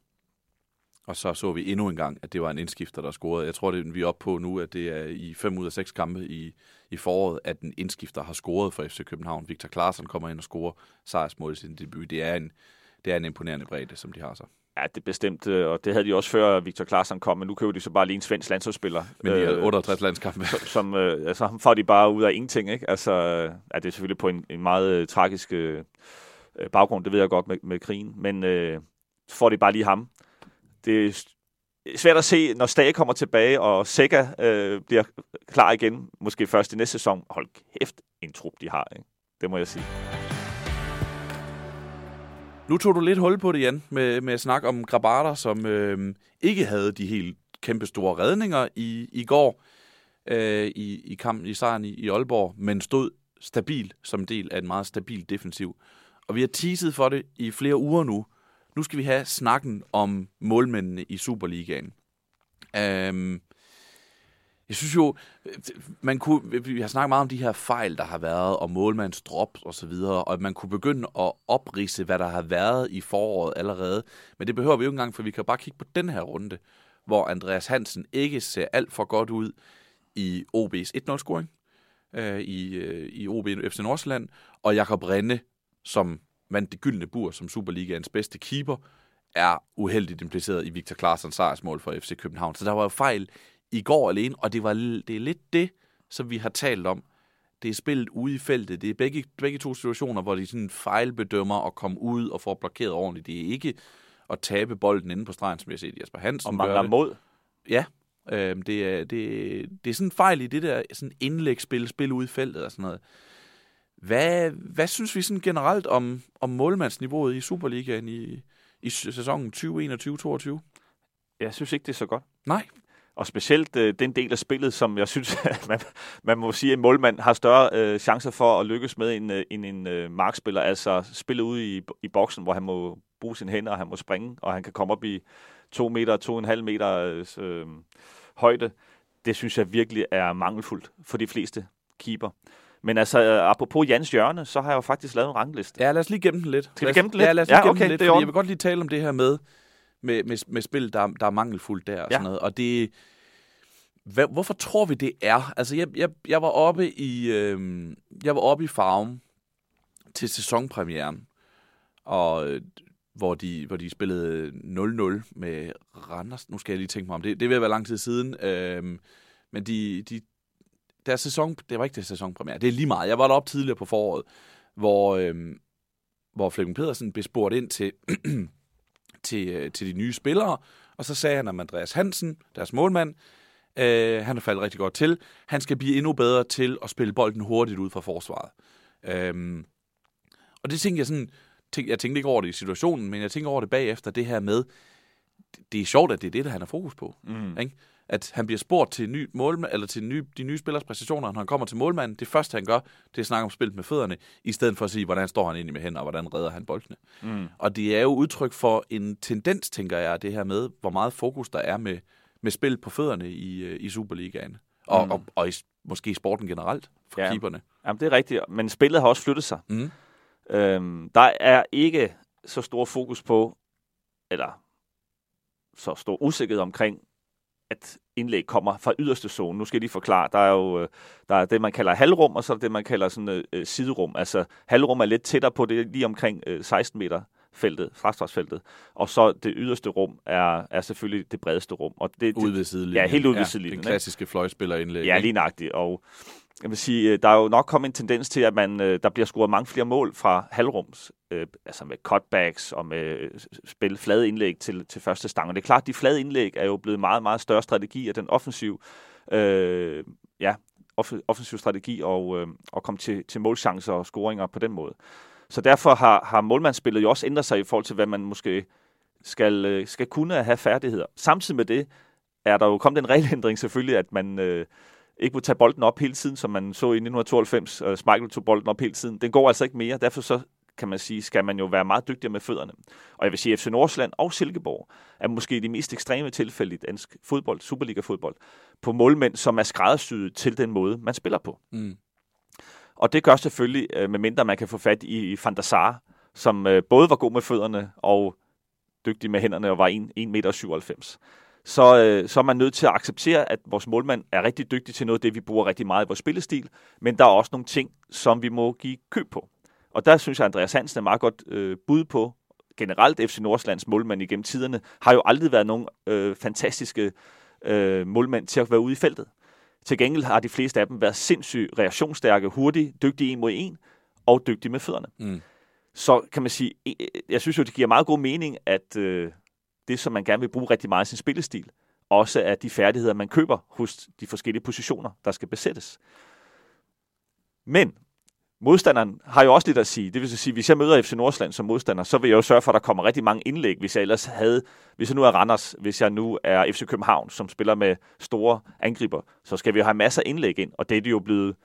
Og så så vi endnu en gang, at det var en indskifter, der scorede. Jeg tror, det vi er oppe på nu, at det er i fem ud af seks kampe i, i foråret, at en indskifter har scoret for FC København. Victor Klaarsson kommer ind og scorer sejrsmål i sin debut. Det er en, det er en imponerende bredde, som de har så. Ja, det er bestemt, og det havde de også før Victor Klaarsson kom, men nu køber de så bare lige en svensk landsholdsspiller. Men de har 68 øh, landskampe. Som, som øh, altså, ham får de bare ud af ingenting, ikke? Altså, ja, det er selvfølgelig på en, en meget øh, tragisk øh, baggrund, det ved jeg godt med, med krigen, men øh, får de bare lige ham. Det er svært at se, når Stage kommer tilbage, og Sega øh, bliver klar igen, måske først i næste sæson. Hold kæft, en trup de har, ikke? Det må jeg sige. Nu tog du lidt hul på det, Jan, med, med at snakke om Grabater, som øh, ikke havde de helt kæmpe store redninger i, i går øh, i, i kampen i sejren i, i Aalborg, men stod stabil som del af en meget stabil defensiv. Og vi har teaset for det i flere uger nu. nu skal vi have snakken om målmændene i Superligaen. Øhm, jeg synes jo, øh, man kunne, øh, vi har snakket meget om de her fejl, der har været, og målmands drop og så videre, og at man kunne begynde at oprise, hvad der har været i foråret allerede. Men det behøver vi jo ikke engang, for vi kan bare kigge på den her runde, hvor Andreas Hansen ikke ser alt for godt ud i OB's 1-0-scoring, øh, i, øh, i OB FC Nordsjælland, og Jakob Rinde, som vandt det gyldne bur som Superligaens bedste keeper, er uheldigt impliceret i Victor Claessens sejrsmål for FC København. Så der var jo fejl i går alene, og det, var, det er lidt det, som vi har talt om. Det er spillet ude i feltet. Det er begge, begge to situationer, hvor de sådan fejlbedømmer og kommer ud og får blokeret ordentligt. Det er ikke at tabe bolden inde på stregen, som jeg har set Jesper Hansen Og mangler mod. Ja, øh, det, er, det, det er sådan en fejl i det der sådan indlægsspil, spil ude i feltet og sådan noget. Hvad, hvad synes vi sådan generelt om, om målmandsniveauet i Superligaen i, i sæsonen 2021-2022? Jeg synes ikke, det er så godt. Nej. Og specielt øh, den del af spillet, som jeg synes, at man, man må sige, at en målmand har større øh, chancer for at lykkes med end, øh, end en øh, markspiller. Altså spillet ude i, i boksen, hvor han må bruge sine hænder, og han må springe, og han kan komme op i to meter, to og en halv meter øh, højde. Det synes jeg virkelig er mangelfuldt for de fleste keeper. Men altså, øh, apropos Jans Hjørne, så har jeg jo faktisk lavet en rangliste. Ja, lad os lige gemme den lidt. Skal vi gemme den lidt? Ja, lad os lige Ja, okay, den lidt, det jeg vil godt lige tale om det her med, med, med, med spil, der, der er mangelfuldt der og Ja. sådan noget. Og det, hvad, hvorfor tror vi, det er? Altså, jeg, jeg, jeg var oppe i, øh, jeg var oppe i Farum til sæsonpremieren, og øh, hvor de, hvor de spillede 0-0 med Randers. Nu skal jeg lige tænke mig om det. Det vil være lang tid siden. Øh, men de, de, deres sæson, det var ikke det sæsonpremiere. Det er lige meget. Jeg var deroppe tidligere på foråret, hvor, øh, hvor Flemming Pedersen blev spurgt ind til, til, øh, til de nye spillere, og så sagde han om Andreas Hansen, deres målmand, øh, han er faldet rigtig godt til. Han skal blive endnu bedre til at spille bolden hurtigt ud fra forsvaret. Øhm, og det tænkte jeg sådan, tænkte, jeg tænkte ikke over det i situationen, men jeg tænker over det bagefter, det her med, det er sjovt, at det er det, der han har fokus på. Mm. Ikke? At han bliver spurgt til, ny målmand, eller til ny, de nye spillers præstationer, når han kommer til målmanden. Det første, han gør, det er at snakke om spillet med fødderne, i stedet for at sige, hvordan står han egentlig med hænder, og hvordan redder han boldene. Mm. Og det er jo udtryk for en tendens, tænker jeg, det her med, hvor meget fokus der er med, med spil på fødderne i, øh, i Superligaen. Og, Mm. og, og i, måske i sporten generelt, for ja. keeperne. Jamen, det er rigtigt, men spillet har også flyttet sig. Mm. Øhm, der er ikke så stor fokus på, eller så stor usikkerhed omkring, at indlæg kommer fra yderste zone. Nu skal jeg lige forklare. Der er jo øh, der er det, man kalder halvrum, og så er det, man kalder sådan, øh, siderum. Altså halvrum er lidt tættere på det, lige omkring øh, 16 meter feltet, straksfeltet. Og så det yderste rum er, er selvfølgelig det bredeste rum. Og det, Ude ved sidelinjen. Ja, helt ude ved sidelinjen, Den klassiske fløjspillerindlæg. Ja, lige nøjagtigt. Og jeg vil sige, øh, der er jo nok kommet en tendens til, at man, øh, der bliver scoret mange flere mål fra halvrums, øh, altså med cutbacks og med øh, spille spil flade indlæg til, til første stang. Og det er klart, at de flade indlæg er jo blevet meget, meget større strategi af den offensiv, øh, ja, off- offensiv strategi og, øh, og komme til, til målchancer og scoringer på den måde. Så derfor har, har målmandsspillet jo også ændret sig i forhold til, hvad man måske skal, øh, skal kunne have færdigheder. Samtidig med det er der jo kommet en regelændring selvfølgelig, at man øh, ikke må tage bolden op hele tiden, som man så i 1992. Øh, Michael tog bolden op hele tiden. Den går altså ikke mere. Derfor så kan man sige, skal man jo være meget dygtigere med fødderne. Og jeg vil sige, at FC Nordsjælland og Silkeborg er måske de mest ekstreme tilfælde i dansk fodbold, Superliga-fodbold, på målmænd, som er skræddersyet til den måde, man spiller på. Mm. Og det gør selvfølgelig, øh, medmindre man kan få fat i, Van der Sar, som øh, både var god med fødderne og dygtig med hænderne og var 1,97 meter. Så, øh, så er man nødt til at acceptere, at vores målmand er rigtig dygtig til noget af det, vi bruger rigtig meget i vores spillestil, men der er også nogle ting, som vi må give køb på. Og der synes jeg, Andreas Hansen er meget godt øh, bud på. Generelt FC Nordslands målmand igennem tiderne har jo aldrig været nogen øh, fantastiske øh, målmænd til at være ude i feltet. Til gengæld har de fleste af dem været sindssygt reaktionsstærke, hurtige, dygtige en mod en og dygtige med fødderne. Mm. Så kan man sige, jeg synes jo, det giver meget god mening, at øh, det, som man gerne vil bruge rigtig meget i sin spillestil, også er de færdigheder, man køber hos de forskellige positioner, der skal besættes. Men modstanderen har jo også lidt at sige. Det vil så sige, hvis jeg møder FC Nordsjælland som modstander, så vil jeg jo sørge for, at der kommer rigtig mange indlæg, hvis jeg ellers havde, hvis jeg nu er Randers, hvis jeg nu er FC København, som spiller med store angriber, så skal vi jo have masser af indlæg ind, og det er de jo blevet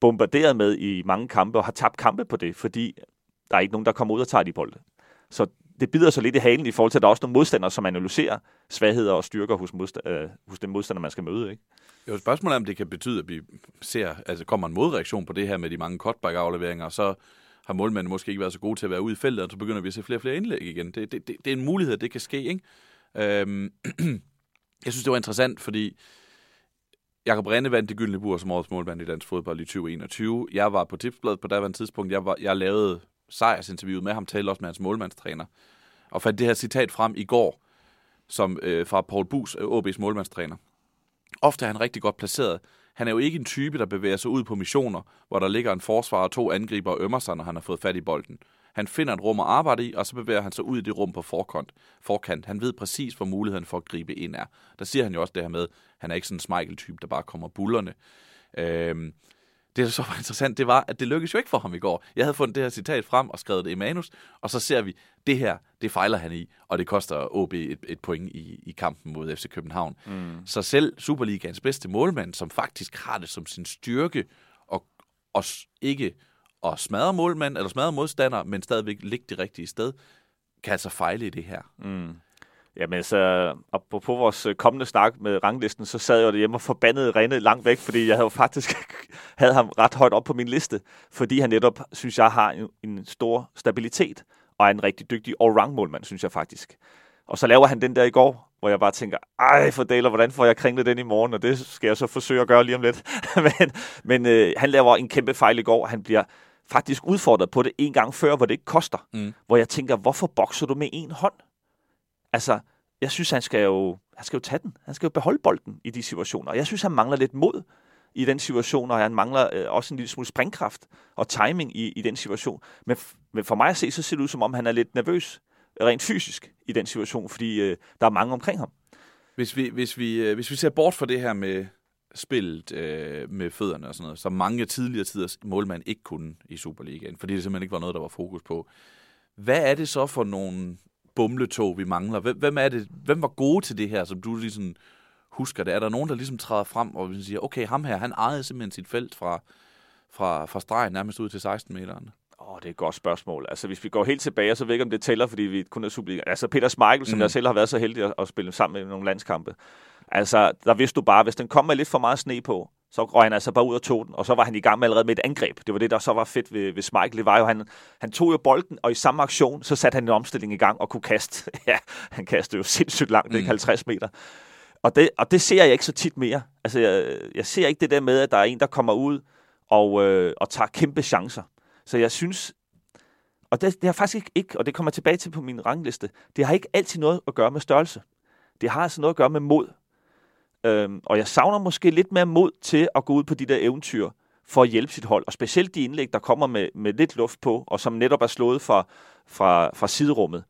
bombarderet med i mange kampe, og har tabt kampe på det, fordi der er ikke nogen, der kommer ud og tager de bolde. Så det bider så lidt i halen i forhold til, at der er også nogle modstandere, som analyserer svagheder og styrker hos, modsta- øh, hos den modstander, man skal møde. Ikke? Jo, spørgsmålet er, om det kan betyde, at vi ser, altså kommer en modreaktion på det her med de mange cutback-afleveringer, og så har målmanden måske ikke været så gode til at være ude i feltet, og så begynder vi at se flere og flere indlæg igen. Det, det, det, det er en mulighed, at det kan ske, ikke? Øhm, jeg synes, det var interessant, fordi Jakob Rinde vandt det gyldne bur som årets målmand i dansk fodbold i 2021. Jeg var på tipsbladet på daværende tidspunkt. Jeg, var, jeg lavede sejrsinterviewet med ham, talte også med hans målmandstræner, og fandt det her citat frem i går, som øh, fra Paul Bus, OB's øh, målmandstræner. Ofte er han rigtig godt placeret. Han er jo ikke en type, der bevæger sig ud på missioner, hvor der ligger en forsvar og to angriber og ømmer sig, når han har fået fat i bolden. Han finder et rum at arbejde i, og så bevæger han sig ud i det rum på forkant. forkant. Han ved præcis, hvor muligheden for at gribe ind er. Der siger han jo også det her med, han er ikke sådan en smeichel-type, der bare kommer bullerne. Øhm, det, der så var interessant, det var, at det lykkedes jo ikke for ham i går. Jeg havde fundet det her citat frem og skrevet det i manus, og så ser vi, det her, det fejler han i, og det koster OB et, et point i, i kampen mod FC København. Mm. Så selv Superligans bedste målmand, som faktisk har det som sin styrke, og, og ikke at smadre målmand eller smadre modstander, men stadigvæk ligge det rigtige sted, kan altså fejle i det her. Mm. Jamen så, på, på vores øh, kommende snak med ranglisten, så sad jeg hjemme og forbandede Rene langt væk, fordi jeg havde faktisk havde ham ret højt op på min liste, fordi han netop, synes jeg, har en, en stor stabilitet, og er en rigtig dygtig all-round målmand, synes jeg faktisk. Og så laver han den der i går, hvor jeg bare tænker, ej for deler, hvordan får jeg kringlet den i morgen, og det skal jeg så forsøge at gøre lige om lidt. men men øh, han laver en kæmpe fejl i går, han bliver faktisk udfordret på det en gang før, hvor det ikke koster. Mm. Hvor jeg tænker, hvorfor bokser du med en hånd? Altså, jeg synes, han skal jo, han skal jo tage den. Han skal jo beholde bolden i de situationer. Jeg synes, han mangler lidt mod i den situation, og han mangler øh, også en lille smule springkraft og timing i, i den situation. Men, men for mig at se, så ser det ud som om, han er lidt nervøs øh, rent fysisk i den situation, fordi øh, der er mange omkring ham. Hvis vi, hvis, vi, øh, hvis vi ser bort fra det her med spillet øh, med fødderne og sådan noget, som mange tidligere tiders målmand ikke kunne i Superligaen, fordi det simpelthen ikke var noget, der var fokus på. Hvad er det så for nogle bumletog, vi mangler? Hvem, er det, hvem var gode til det her, som du ligesom husker det? Er der nogen, der ligesom træder frem og siger, okay, ham her, han ejede simpelthen sit felt fra, fra, fra stregen nærmest ud til 16 meteren? Åh, oh, det er et godt spørgsmål. Altså, hvis vi går helt tilbage, så ved jeg ikke, om det tæller, fordi vi kun er Superliga. Altså, Peter Schmeichel, som mm. jeg selv har været så heldig at, at spille sammen med nogle landskampe. Altså, der vidste du bare, hvis den kom med lidt for meget sne på, så røg han altså bare ud og tog den, og så var han i gang med allerede med et angreb. Det var det, der så var fedt ved, ved Schmeichel. Det var jo, han, han tog jo bolden, og i samme aktion, så satte han en omstilling i gang og kunne kaste. ja, han kastede jo sindssygt langt, mm. ikke 50 meter. Og det, og det ser jeg ikke så tit mere. Altså, jeg, jeg ser ikke det der med, at der er en, der kommer ud og, øh, og tager kæmpe chancer. Så jeg synes, og det, det har faktisk ikke, ikke, og det kommer tilbage til på min rangliste, det har ikke altid noget at gøre med størrelse. Det har altså noget at gøre med mod. Øhm, og jeg savner måske lidt mere mod til at gå ud på de der eventyr for at hjælpe sit hold. Og specielt de indlæg, der kommer med, med lidt luft på, og som netop er slået fra, fra, fra siderummet.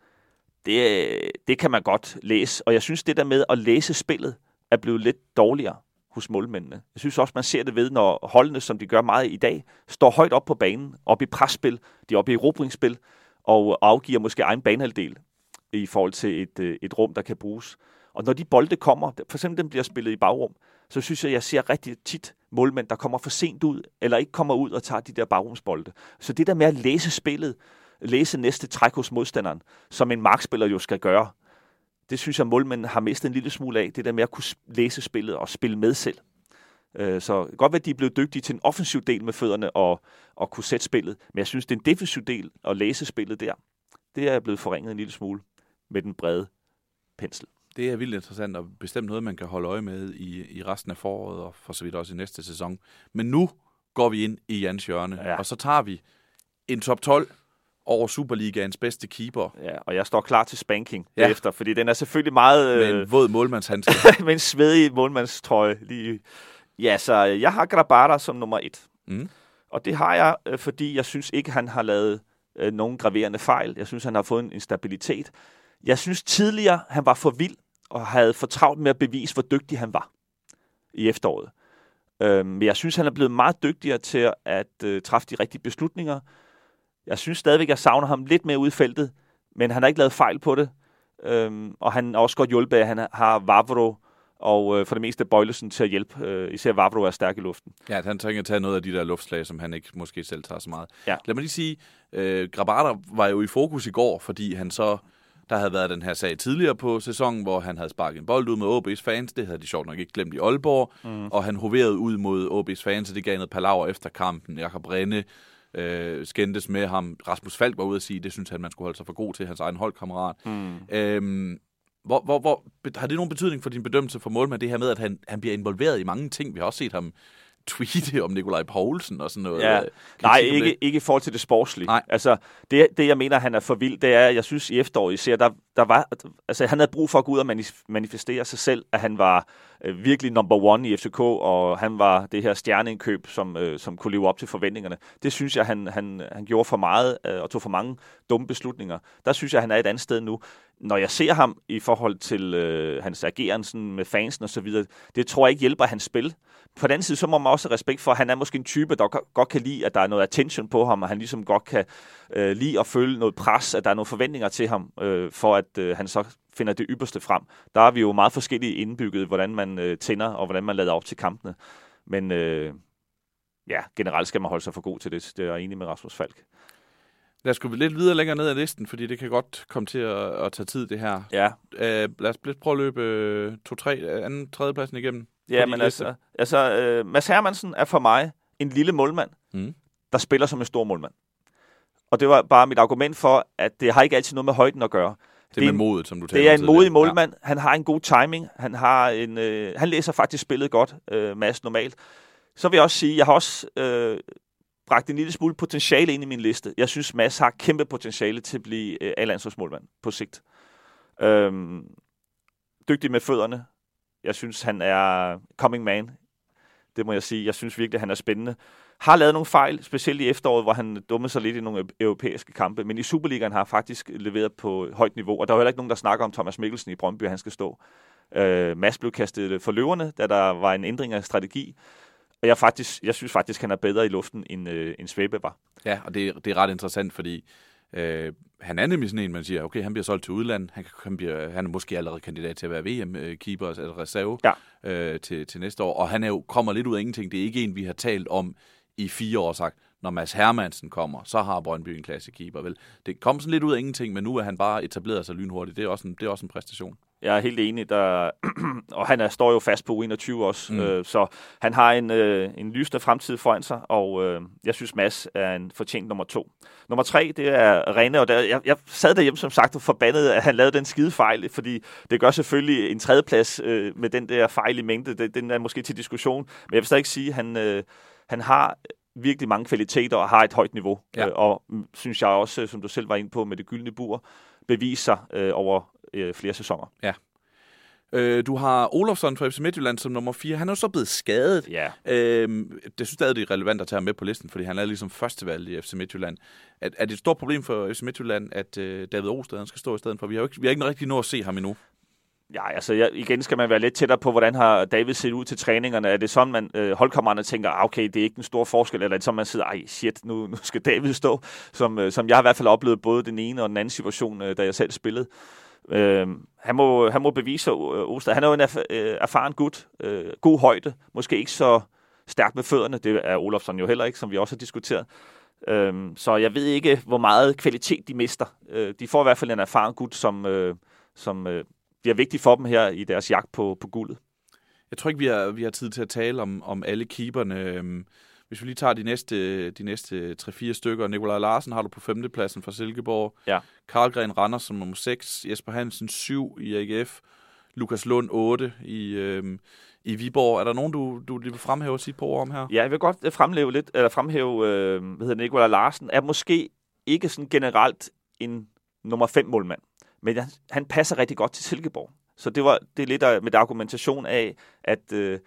Det, det kan man godt læse. Og jeg synes, det der med at læse spillet er blevet lidt dårligere hos målmændene. Jeg synes også, man ser det ved, når holdene, som de gør meget i dag, står højt op på banen, op i presspil, de er oppe i erobringsspil, og afgiver måske egen banehalvdel i forhold til et, øh, et rum, der kan bruges. Og når de bolde kommer, for eksempel den bliver spillet i bagrum, så synes jeg, jeg ser rigtig tit målmænd, der kommer for sent ud, eller ikke kommer ud og tager de der bagrumsbolde. Så det der med at læse spillet, læse næste træk hos modstanderen, som en markspiller jo skal gøre, det synes jeg, målmænden har mistet en lille smule af, det der med at kunne læse spillet og spille med selv. Øh, så godt være, at de er blevet dygtige til en offensiv del med fødderne og, og kunne sætte spillet, men jeg synes, det er en defensiv del at læse spillet der. Det er blevet forringet en lille smule med den brede pensel. Det er vildt interessant og bestemt noget, man kan holde øje med i, i resten af foråret og for så vidt også i næste sæson. Men nu går vi ind i Jans hjørne, ja. og så tager vi en top 12 over Superligaens bedste keeper. Ja, og jeg står klar til spanking ja. efter, fordi den er selvfølgelig meget... Med en øh, våd målmandshandske. med en svedig målmandstrøje. Lige. Ja, så jeg har Grabara som nummer et. Mm. Og det har jeg, øh, fordi jeg synes ikke, han har lavet øh, nogen graverende fejl. Jeg synes, han har fået en, en stabilitet. Jeg synes tidligere, han var for vild og havde for travlt med at bevise, hvor dygtig han var i efteråret. Øh, men jeg synes, han er blevet meget dygtigere til at øh, træffe de rigtige beslutninger. Jeg synes stadigvæk, jeg savner ham lidt mere ud i feltet, men han har ikke lavet fejl på det. Øhm, og han er også godt hjulpet at han har Vavro og øh, for det meste Bøjlesen til at hjælpe. Øh, især Vavro er stærk i luften. Ja, han trænger at tage noget af de der luftslag, som han ikke måske selv tager så meget. Ja. Lad mig lige sige, øh, Grabata var jo i fokus i går, fordi han så Der havde været den her sag tidligere på sæsonen, hvor han havde sparket en bold ud med OB's fans. Det havde de sjovt nok ikke glemt i Aalborg. Mm. Og han hoverede ud mod OB's fans, og det gav noget palaver efter kampen. Jakob Renne øh, skændtes med ham. Rasmus Falk var ude at sige, det synes han, man skulle holde sig for god til, hans egen holdkammerat. Mm. Øhm, hvor, hvor, hvor, har det nogen betydning for din bedømmelse for målmand, det her med, at han, han bliver involveret i mange ting? Vi har også set ham tweete om Nikolaj Poulsen og sådan noget. Ja. Nej, ikke, ikke i forhold til det sportslige. Nej. Altså, det, det, jeg mener, han er for vild, det er, jeg synes i efteråret især, der, der var, altså, han havde brug for at gå ud og manifestere sig selv, at han var øh, virkelig number one i FCK, og han var det her stjerneindkøb, som, øh, som kunne leve op til forventningerne. Det synes jeg, han, han, han gjorde for meget, øh, og tog for mange dumme beslutninger. Der synes jeg, han er et andet sted nu. Når jeg ser ham i forhold til øh, hans ageren sådan med fansen og så videre, det tror jeg ikke hjælper hans spil. På den anden side, så må man også have respekt for, at han er måske en type, der godt kan lide, at der er noget attention på ham, og han ligesom godt kan øh, lide at føle noget pres, at der er nogle forventninger til ham, øh, for at øh, han så finder det ypperste frem. Der er vi jo meget forskellige indbygget, hvordan man øh, tænder, og hvordan man lader op til kampene. Men øh, ja, generelt skal man holde sig for god til det. Det er jeg enig med Rasmus Falk. Lad os gå lidt videre længere ned ad listen, fordi det kan godt komme til at, at tage tid, det her. Ja. Uh, lad os prøve at løbe uh, to-tre, anden, tredjepladsen igennem. Ja, men altså, altså uh, Mads Hermansen er for mig en lille målmand, mm. der spiller som en stor målmand. Og det var bare mit argument for, at det har ikke altid noget med højden at gøre. Det er med modet, som du taler Det er en modig målmand. Ja. Han har en god timing. Han, har en, øh, han læser faktisk spillet godt, øh, Mads, normalt. Så vil jeg også sige, jeg har også øh, bragt en lille smule potentiale ind i min liste. Jeg synes, Mads har kæmpe potentiale til at blive øh, A-landsholdsmålmand på sigt. Øhm, dygtig med fødderne. Jeg synes, han er coming man. Det må jeg sige. Jeg synes virkelig, han er spændende. Har lavet nogle fejl, specielt i efteråret, hvor han dummede sig lidt i nogle e- europæiske kampe. Men i Superligaen har han faktisk leveret på højt niveau. Og der er heller ikke nogen, der snakker om Thomas Mikkelsen i Brøndby, han skal stå. Øh, Mads blev kastet for løverne, da der var en ændring af strategi. Og jeg, faktisk, jeg synes faktisk, han er bedre i luften, end, øh, end Svebe var. Ja, og det, det er ret interessant, fordi øh, han er nemlig sådan en, man siger, okay, han bliver solgt til udlandet, han, han, bliver, han er måske allerede kandidat til at være VM-keeper, altså reserve ja. øh, til, til næste år, og han er jo, kommer lidt ud af ingenting. Det er ikke en, vi har talt om i fire år sagt, når Mads Hermansen kommer, så har Brøndby en klasse keeper. Vel? Det kom sådan lidt ud af ingenting, men nu er han bare etableret sig lynhurtigt. Det er også en, det er også en præstation. Jeg er helt enig, der, og han er, står jo fast på 21 også, mm. øh, så han har en, øh, en lysende fremtid foran sig, og øh, jeg synes, Mads er en fortjent nummer to. Nummer tre, det er Rene, og der, jeg, jeg sad derhjemme som sagt og forbandet, at han lavede den skide fejl, fordi det gør selvfølgelig en tredjeplads øh, med den der fejl i mængde, det, den er måske til diskussion, men jeg vil stadig sige, at han, øh, han har virkelig mange kvaliteter og har et højt niveau, ja. øh, og mm, synes jeg også, som du selv var inde på med det gyldne bur, beviser øh, over øh, flere sæsoner. Ja. Øh, du har Olofsson fra FC Midtjylland som nummer 4. Han er jo så blevet skadet. Ja. Øh, det synes stadig, det er relevant at tage ham med på listen, fordi han er ligesom førstevalg i FC Midtjylland. Er, er det et stort problem for FC Midtjylland, at øh, David Osted skal stå i stedet for? Vi har jo ikke, vi har ikke rigtig nået at se ham endnu. Ja, altså jeg, igen skal man være lidt tættere på, hvordan har David set ud til træningerne. Er det sådan, man øh, holdkammererne tænker, ah, okay, det er ikke en stor forskel, eller er det sådan, man sidder, ej shit, nu, nu skal David stå, som, øh, som jeg har i hvert fald oplevet både den ene og den anden situation, øh, da jeg selv spillede. Øh, han, må, han må bevise, øh, han er jo en erf- øh, erfaren gut, øh, god højde, måske ikke så stærk med fødderne, det er Olofsson jo heller ikke, som vi også har diskuteret. Øh, så jeg ved ikke, hvor meget kvalitet de mister. Øh, de får i hvert fald en erfaren gut, som, øh, som øh, bliver vigtig for dem her i deres jagt på, på guldet. Jeg tror ikke, vi har, vi har tid til at tale om, om alle keeperne. Øhm, hvis vi lige tager de næste, de næste 3-4 stykker. Nikolaj Larsen har du på femtepladsen fra Silkeborg. Ja. Karlgren Randers som nummer 6. Jesper Hansen 7 i AGF. Lukas Lund 8 i, øhm, i Viborg. Er der nogen, du, du vil fremhæve sige på om her? Ja, jeg vil godt øh, fremhæve lidt, eller fremhæve, øh, hvad hedder Nikolaj Larsen, er måske ikke sådan generelt en nummer 5 målmand. Men han, han passer rigtig godt til Silkeborg. Så det var det er lidt af, med argumentation af, at øh,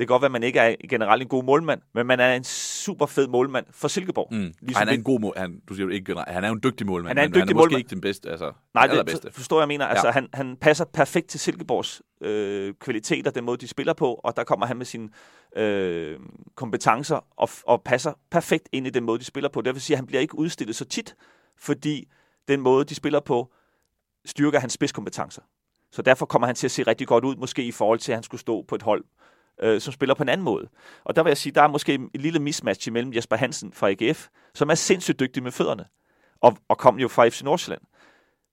det kan godt være, at man ikke er generelt en god målmand, men man er en super fed målmand for Silkeborg. Mm. Ligesom han er en god mål, han, du siger ikke han er en dygtig målmand, han er, en dygtig han er målmand. måske ikke den bedste, altså Nej, det bedste. forstår jeg mener. Altså, ja. Han, han passer perfekt til Silkeborgs øh, kvaliteter, den måde, de spiller på, og der kommer han med sine øh, kompetencer og, og passer perfekt ind i den måde, de spiller på. Det vil sige, at han bliver ikke udstillet så tit, fordi den måde, de spiller på, styrker hans spidskompetencer. Så derfor kommer han til at se rigtig godt ud, måske i forhold til, at han skulle stå på et hold, øh, som spiller på en anden måde. Og der vil jeg sige, der er måske et lille mismatch imellem Jesper Hansen fra AGF, som er sindssygt dygtig med fødderne, og, og kom jo fra FC Nordsjælland.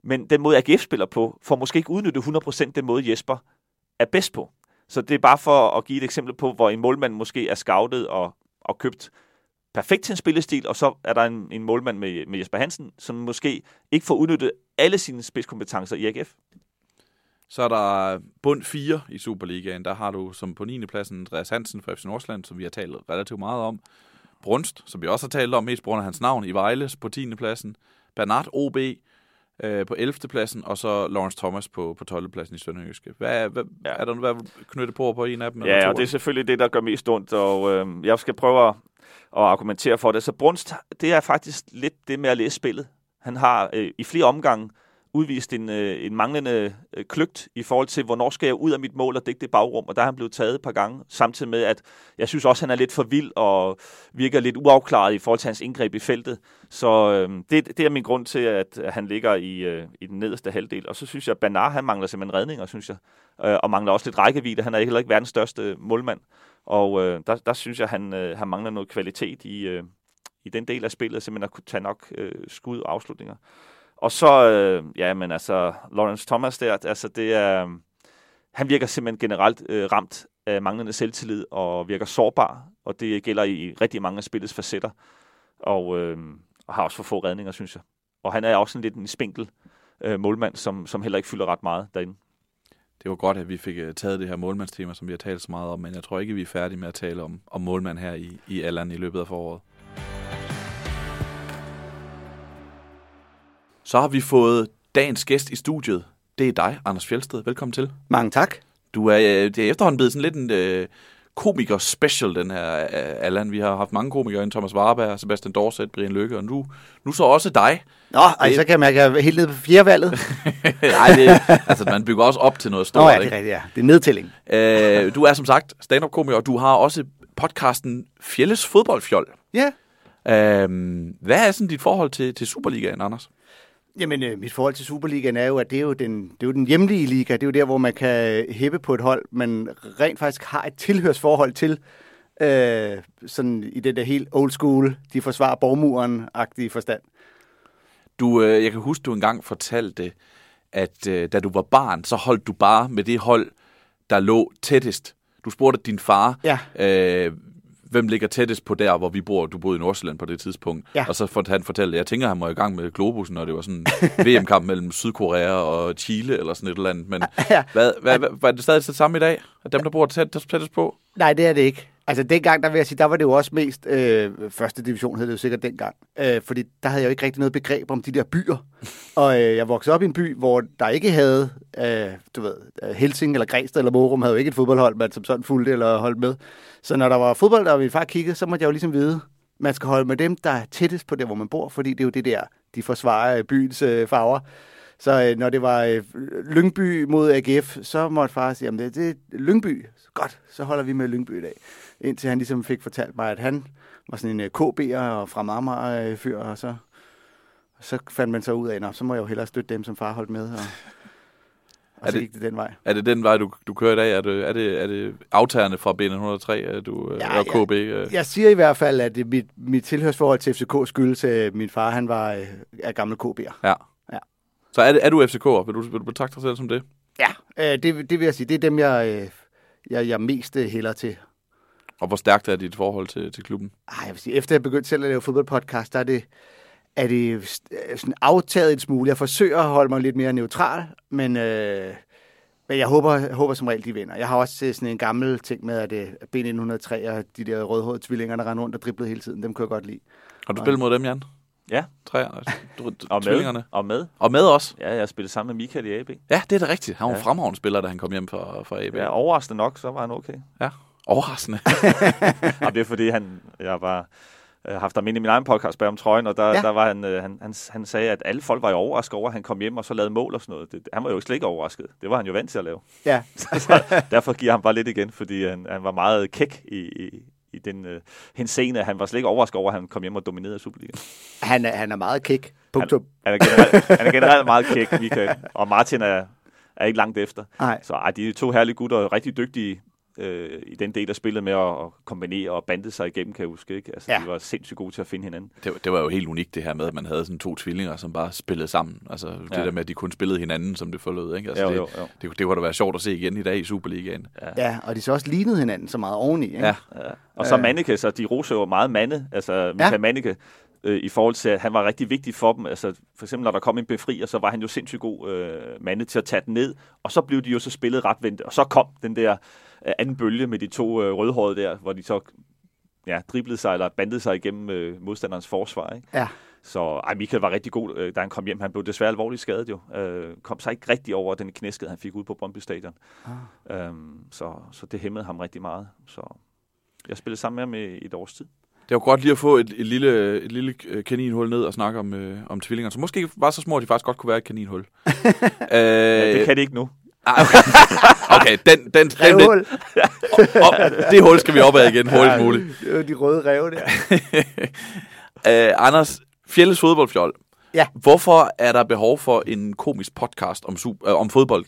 Men den måde, AGF spiller på, får måske ikke udnyttet 100% den måde, Jesper er bedst på. Så det er bare for at give et eksempel på, hvor en målmand måske er scoutet og, og købt perfekt til en spillestil, og så er der en, en målmand med, med Jesper Hansen, som måske ikke får udnyttet alle sine spidskompetencer i AGF. Så er der bund 4 i Superligaen. Der har du som på 9. pladsen Andreas Hansen fra FC Nordsjælland, som vi har talt relativt meget om. Brunst, som vi også har talt om, mest på grund af hans navn, i Vejles på 10. pladsen. Bernard OB øh, på 11. pladsen, og så Lawrence Thomas på, på 12. pladsen i Sønderjyske. Hvad, hvad, ja. Er der noget, hvad knytte på på en af dem? Ja, og det er selvfølgelig det, der gør mest ondt, og øh, jeg skal prøve at, at argumentere for det. Så Brunst, det er faktisk lidt det med at læse spillet. Han har øh, i flere omgange udvist en, øh, en manglende øh, kløgt i forhold til, hvornår skal jeg ud af mit mål og dække det bagrum, og der er han blevet taget et par gange, samtidig med, at jeg synes også, at han er lidt for vild og virker lidt uafklaret i forhold til hans indgreb i feltet. Så øh, det, det er min grund til, at han ligger i, øh, i den nederste halvdel. Og så synes jeg, at han mangler simpelthen redninger, synes jeg, øh, og mangler også lidt rækkevidde. Han er heller ikke verdens største målmand, og øh, der, der synes jeg, han, øh, han mangler noget kvalitet i, øh, i den del af spillet, simpelthen at kunne tage nok øh, skud og afslutninger. Og så, øh, ja, men altså, Lawrence Thomas der, altså det er, øh, han virker simpelthen generelt øh, ramt af manglende selvtillid og virker sårbar, og det gælder i rigtig mange af spillets facetter, og, øh, og har også for få redninger, synes jeg. Og han er også sådan lidt en spinkel øh, målmand, som, som heller ikke fylder ret meget derinde. Det var godt, at vi fik øh, taget det her målmandstema, som vi har talt så meget om, men jeg tror ikke, vi er færdige med at tale om, om målmand her i, i Allan i løbet af foråret. Så har vi fået dagens gæst i studiet. Det er dig, Anders Fjeldsted. Velkommen til. Mange tak. Du er, øh, det er efterhånden blevet sådan lidt en øh, komiker-special, den her, øh, Allan. Vi har haft mange komikere, en Thomas Warberg, Sebastian Dorset, Brian Lykke, og nu, nu så også dig. Nå, ej, så kan jeg mærke, helt nede på fjerdevalget. Nej, det, altså man bygger også op til noget stort. Nå ja, det er rigtigt, ja. Det er nedtælling. Øh, du er som sagt stand-up-komiker, og du har også podcasten Fjelles Fodboldfjold. Ja. Øh, hvad er sådan dit forhold til, til Superligaen, Anders? Jamen, øh, mit forhold til Superligaen er jo, at det er jo, den, det er jo den hjemlige liga. Det er jo der, hvor man kan hæppe på et hold, men rent faktisk har et tilhørsforhold til. Øh, sådan i den der helt old school, de forsvarer borgmuren-agtige forstand. Du, øh, jeg kan huske, du engang fortalte, at øh, da du var barn, så holdt du bare med det hold, der lå tættest. Du spurgte din far, Ja. øh, hvem ligger tættest på der, hvor vi bor. Du boede i Nordsjælland på det tidspunkt. Ja. Og så fortalte han fortalte, jeg tænker, han var i gang med Globusen, når det var sådan VM-kamp mellem Sydkorea og Chile, eller sådan et eller andet. Men Ja. hvad, hvad, hvad, var det stadig det samme i dag? At dem, der bor tæt, tættest på? Nej, det er det ikke. Altså dengang, der vil jeg sige, der var det jo også mest øh, første division, hed det jo sikkert dengang. Øh, fordi der havde jeg jo ikke rigtig noget begreb om de der byer. Og øh, jeg voksede op i en by, hvor der ikke havde, øh, du ved, øh, Helsing eller Græsted eller Morum havde jo ikke et fodboldhold, man som sådan fulgte eller holdt med. Så når der var fodbold, og min far kiggede, så måtte jeg jo ligesom vide, man skal holde med dem, der er tættest på der, hvor man bor, fordi det er jo det der, de forsvarer øh, byens øh, farver. Så øh, når det var øh, Lyngby mod AGF, så måtte far sige, at det, det er Lyngby. Godt, så holder vi med Lyngby i dag. Indtil han ligesom fik fortalt mig, at han var sådan en øh, KB'er og fra Marmar øh, fyr, og så, så fandt man så ud af, at så må jeg jo hellere støtte dem, som far holdt med. Og, og Er så det- gik det den vej. Er det den vej, du, du kører i dag? Er det, er det, er det aftagerne fra B103, at du ja, Ja, og KB? Øh? Jeg siger i hvert fald, at det, mit, mit tilhørsforhold til FCK skyldes, at min far han var øh, er gammel KB'er. Ja. Ja. Så er, det, er du FCK'er? Vil du, vil du betragte dig selv som det? Ja, øh, det, det vil jeg sige. Det er dem, jeg, øh, jeg, jeg mest øh, hælder til. Og hvor stærkt er dit forhold til, til klubben? Ej, jeg vil sige, efter jeg begyndte selv at lave fodboldpodcast, der er det, er det sådan aftaget en smule. Jeg forsøger at holde mig lidt mere neutral, men, øh, men jeg håber, jeg håber som regel, de vinder. Jeg har også øh, sådan en gammel ting med, at øh, B1903 og de der rødhårede tvillinger, der render rundt og driblede hele tiden, dem kunne jeg godt lide. Har du spillet mod dem, Jan? Ja, Træer, du, og med. tvillingerne. Og med. Og med os. Ja, jeg har spillet sammen med Michael i AB. Ja, det er da rigtigt. Han var en Ja. fremragende spiller, da han kom hjem fra, fra AB. Ja, overraskende nok, så var han okay. ja. Overraskende. og det er fordi, han, jeg var øh, haft ham inde i min egen podcast bag om trøjen, og der, ja. Der var han, øh, han, han, han sagde, at alle folk var jo overrasket over, at han kom hjem og så lavede mål og sådan noget. Det, han var jo slet ikke overrasket. Det var han jo vant til at lave. Ja, så derfor giver han bare lidt igen, fordi han, han var meget kæk i, i, i den øh, henseende. Han var slet ikke overrasket over, at han kom hjem og dominerede Superligaen. han er, han er meget kæk. Punktum. Han er generelt, han er generelt meget kæk, Michael. Og Martin er, er ikke langt efter. Nej. Så ej, de er to herlige gutter, og rigtig dygtige øh, i den del af spillet med at, at kombinere og bande sig igennem, kan jeg huske. Ikke? Altså, Ja. De var sindssygt gode til at finde hinanden. Det, var- det var jo helt unikt det her med, at man havde sådan to tvillinger, som bare spillede sammen. Altså det Ja. der med, at de kun spillede hinanden, som det forlød. Ikke? Altså, Jo, det, jo, jo. Det, det, det kunne da være sjovt at se igen i dag i Superligaen. Ja, og de så også lignede hinanden så meget oveni. Ikke? Ja. Ja. Og så Øh. Manneke, så de roser jo meget Manne, altså Michael Ja. Manneke, øh, i forhold til, at han var rigtig vigtig for dem. Altså, for eksempel, når der kom en befrier, så var han jo sindssygt god øh, mande til at tage den ned, og så blev de jo så spillet ret vendt, og så kom den der anden bølge med de to øh, rødhårede der, hvor de så ja, driblede sig eller bandede sig igennem øh, modstanderens forsvar. Ikke? Ja. Så ej, Michael var rigtig god, øh, da han kom hjem. Han blev desværre alvorligt skadet jo. Øh, kom sig ikke rigtig over den knæskade, han fik ud på Brøndby Stadion. Ah. Øhm, så, så det hæmmede ham rigtig meget. Så jeg spillede sammen med ham i et års tid. Det var godt lige at få et, et lille, et lille øh, kaninhul ned og snakke om, øh, om tvillinger, som måske ikke var så små, at de faktisk godt kunne være et kaninhul. øh, Ja, det kan det ikke nu. Okay, okay den, den, den, den, Revhul. op, det hul skal vi op ad igen hurtigst muligt. Det var de røde ræve der. Øh, Anders, Fjelles fodboldfjold. Ja. Hvorfor er der behov for en komisk podcast om, super, øh, om fodbold?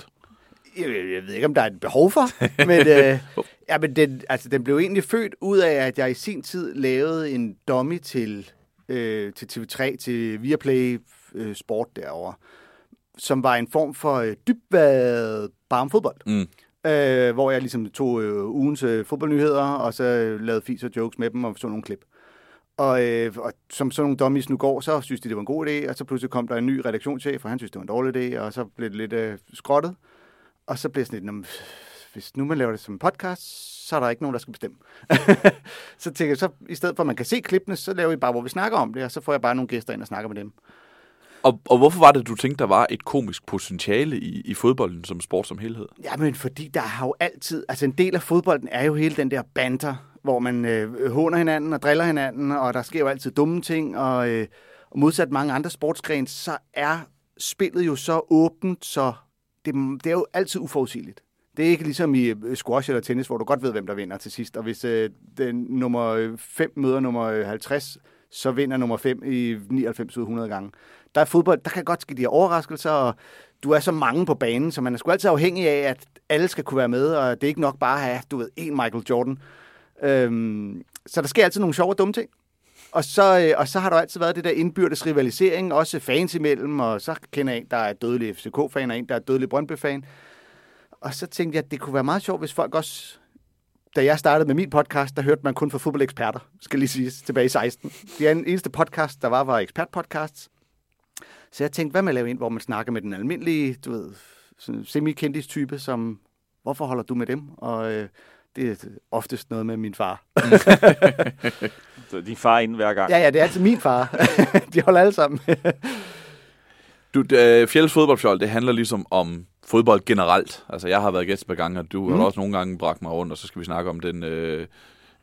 Jeg, jeg ved ikke, om der er et behov for, men, øh, ja, men den, altså, den blev egentlig født ud af, at jeg i sin tid lavede en dummy til, øh, til TV3, til Viaplay øh, Sport derovre, som var en form for øh, dybvad bare fodbold. Mm. Øh, hvor jeg ligesom tog øh, ugens øh, fodboldnyheder, og så øh, lavede fis og jokes med dem, og så nogle klip. Og, øh, og som sådan nogle dummies nu går, så synes de, det var en god idé, og så pludselig kom der en ny redaktionschef, og han synes, det var en dårlig idé, og så blev det lidt øh, skrottet. Og så blev sådan lidt, "Nå, men, hvis nu man laver det som en podcast, så er der ikke nogen, der skal bestemme. så tænker jeg, så i stedet for at man kan se klippene, så laver vi bare, hvor vi snakker om det, og så får jeg bare nogle gæster ind og snakker med dem. Og, og hvorfor var det, du tænkte, der var et komisk potentiale i, i fodbolden som sport som helhed? Jamen, fordi der har jo altid... Altså, en del af fodbolden er jo hele den der banter, hvor man øh, håner hinanden og driller hinanden, og der sker jo altid dumme ting, og, øh, og modsat mange andre sportsgrene, så er spillet jo så åbent, så det, det er jo altid uforudsigeligt. Det er ikke ligesom i øh, squash eller tennis, hvor du godt ved, hvem der vinder til sidst. Og hvis øh, den nummer øh, 5 møder nummer øh, 50, så vinder nummer 5 i 99 ud af 100 gange. Der er fodbold, der kan godt ske de her overraskelser, og du er så mange på banen, så man er sgu altid afhængig af, at alle skal kunne være med, og det er ikke nok bare at have, du ved, en Michael Jordan. Øhm, så der sker altid nogle sjove og dumme ting. Og så, øh, og så har der altid været det der indbyrdes rivalisering, også fans imellem, og så kender jeg en, der er dødelig FCK-fan, og en, der er dødelig Brøndby-fan. Og så tænkte jeg, at det kunne være meget sjovt, hvis folk også... Da jeg startede med min podcast, der hørte man kun fra fodboldeksperter, skal lige sige, tilbage i 16. Det eneste podcast, der var, var ekspertpodcasts. Så jeg tænkte, hvad med at lave en, hvor man snakker med den almindelige, du ved, sådan semi type som, hvorfor holder du med dem? Og øh, det er oftest noget med min far. Så din far er inde hver gang. Ja, ja, det er altid min far. De holder alle sammen. Du, øh, Fjelles fodboldfjold, det handler ligesom om fodbold generelt. Altså, jeg har været gæst et par gange, og du mm. har også nogle gange bragt mig rundt, og så skal vi snakke om den... Øh,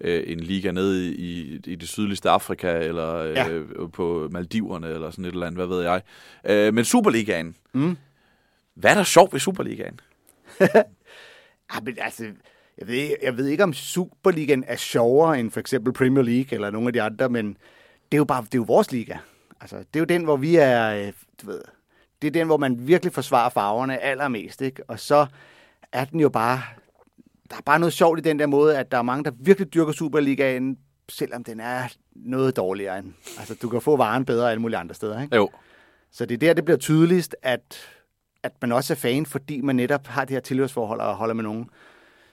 øh, en liga nede i, i det sydligste Afrika, eller øh, Ja. på Maldiverne, eller sådan et eller andet, hvad ved jeg. Øh, men Superligaen, Mm. hvad er der sjovt ved Superligaen? Ja, men altså, jeg ved, jeg ved ikke, om Superligaen er sjovere end for eksempel Premier League eller nogle af de andre, men det er jo bare det er jo vores liga. Altså, det er jo den, hvor vi er, øh, du ved, det er den, hvor man virkelig forsvarer farverne allermest, ikke? Og så er den jo bare, der er bare noget sjovt i den der måde, at der er mange, der virkelig dyrker Superligaen, selvom den er noget dårligere end. Altså, du kan få varen bedre alle mulige andre steder, ikke? Jo. Så det er der, det bliver tydeligst, at, at man også er fan, fordi man netop har det her tilhørsforhold og holder med nogen.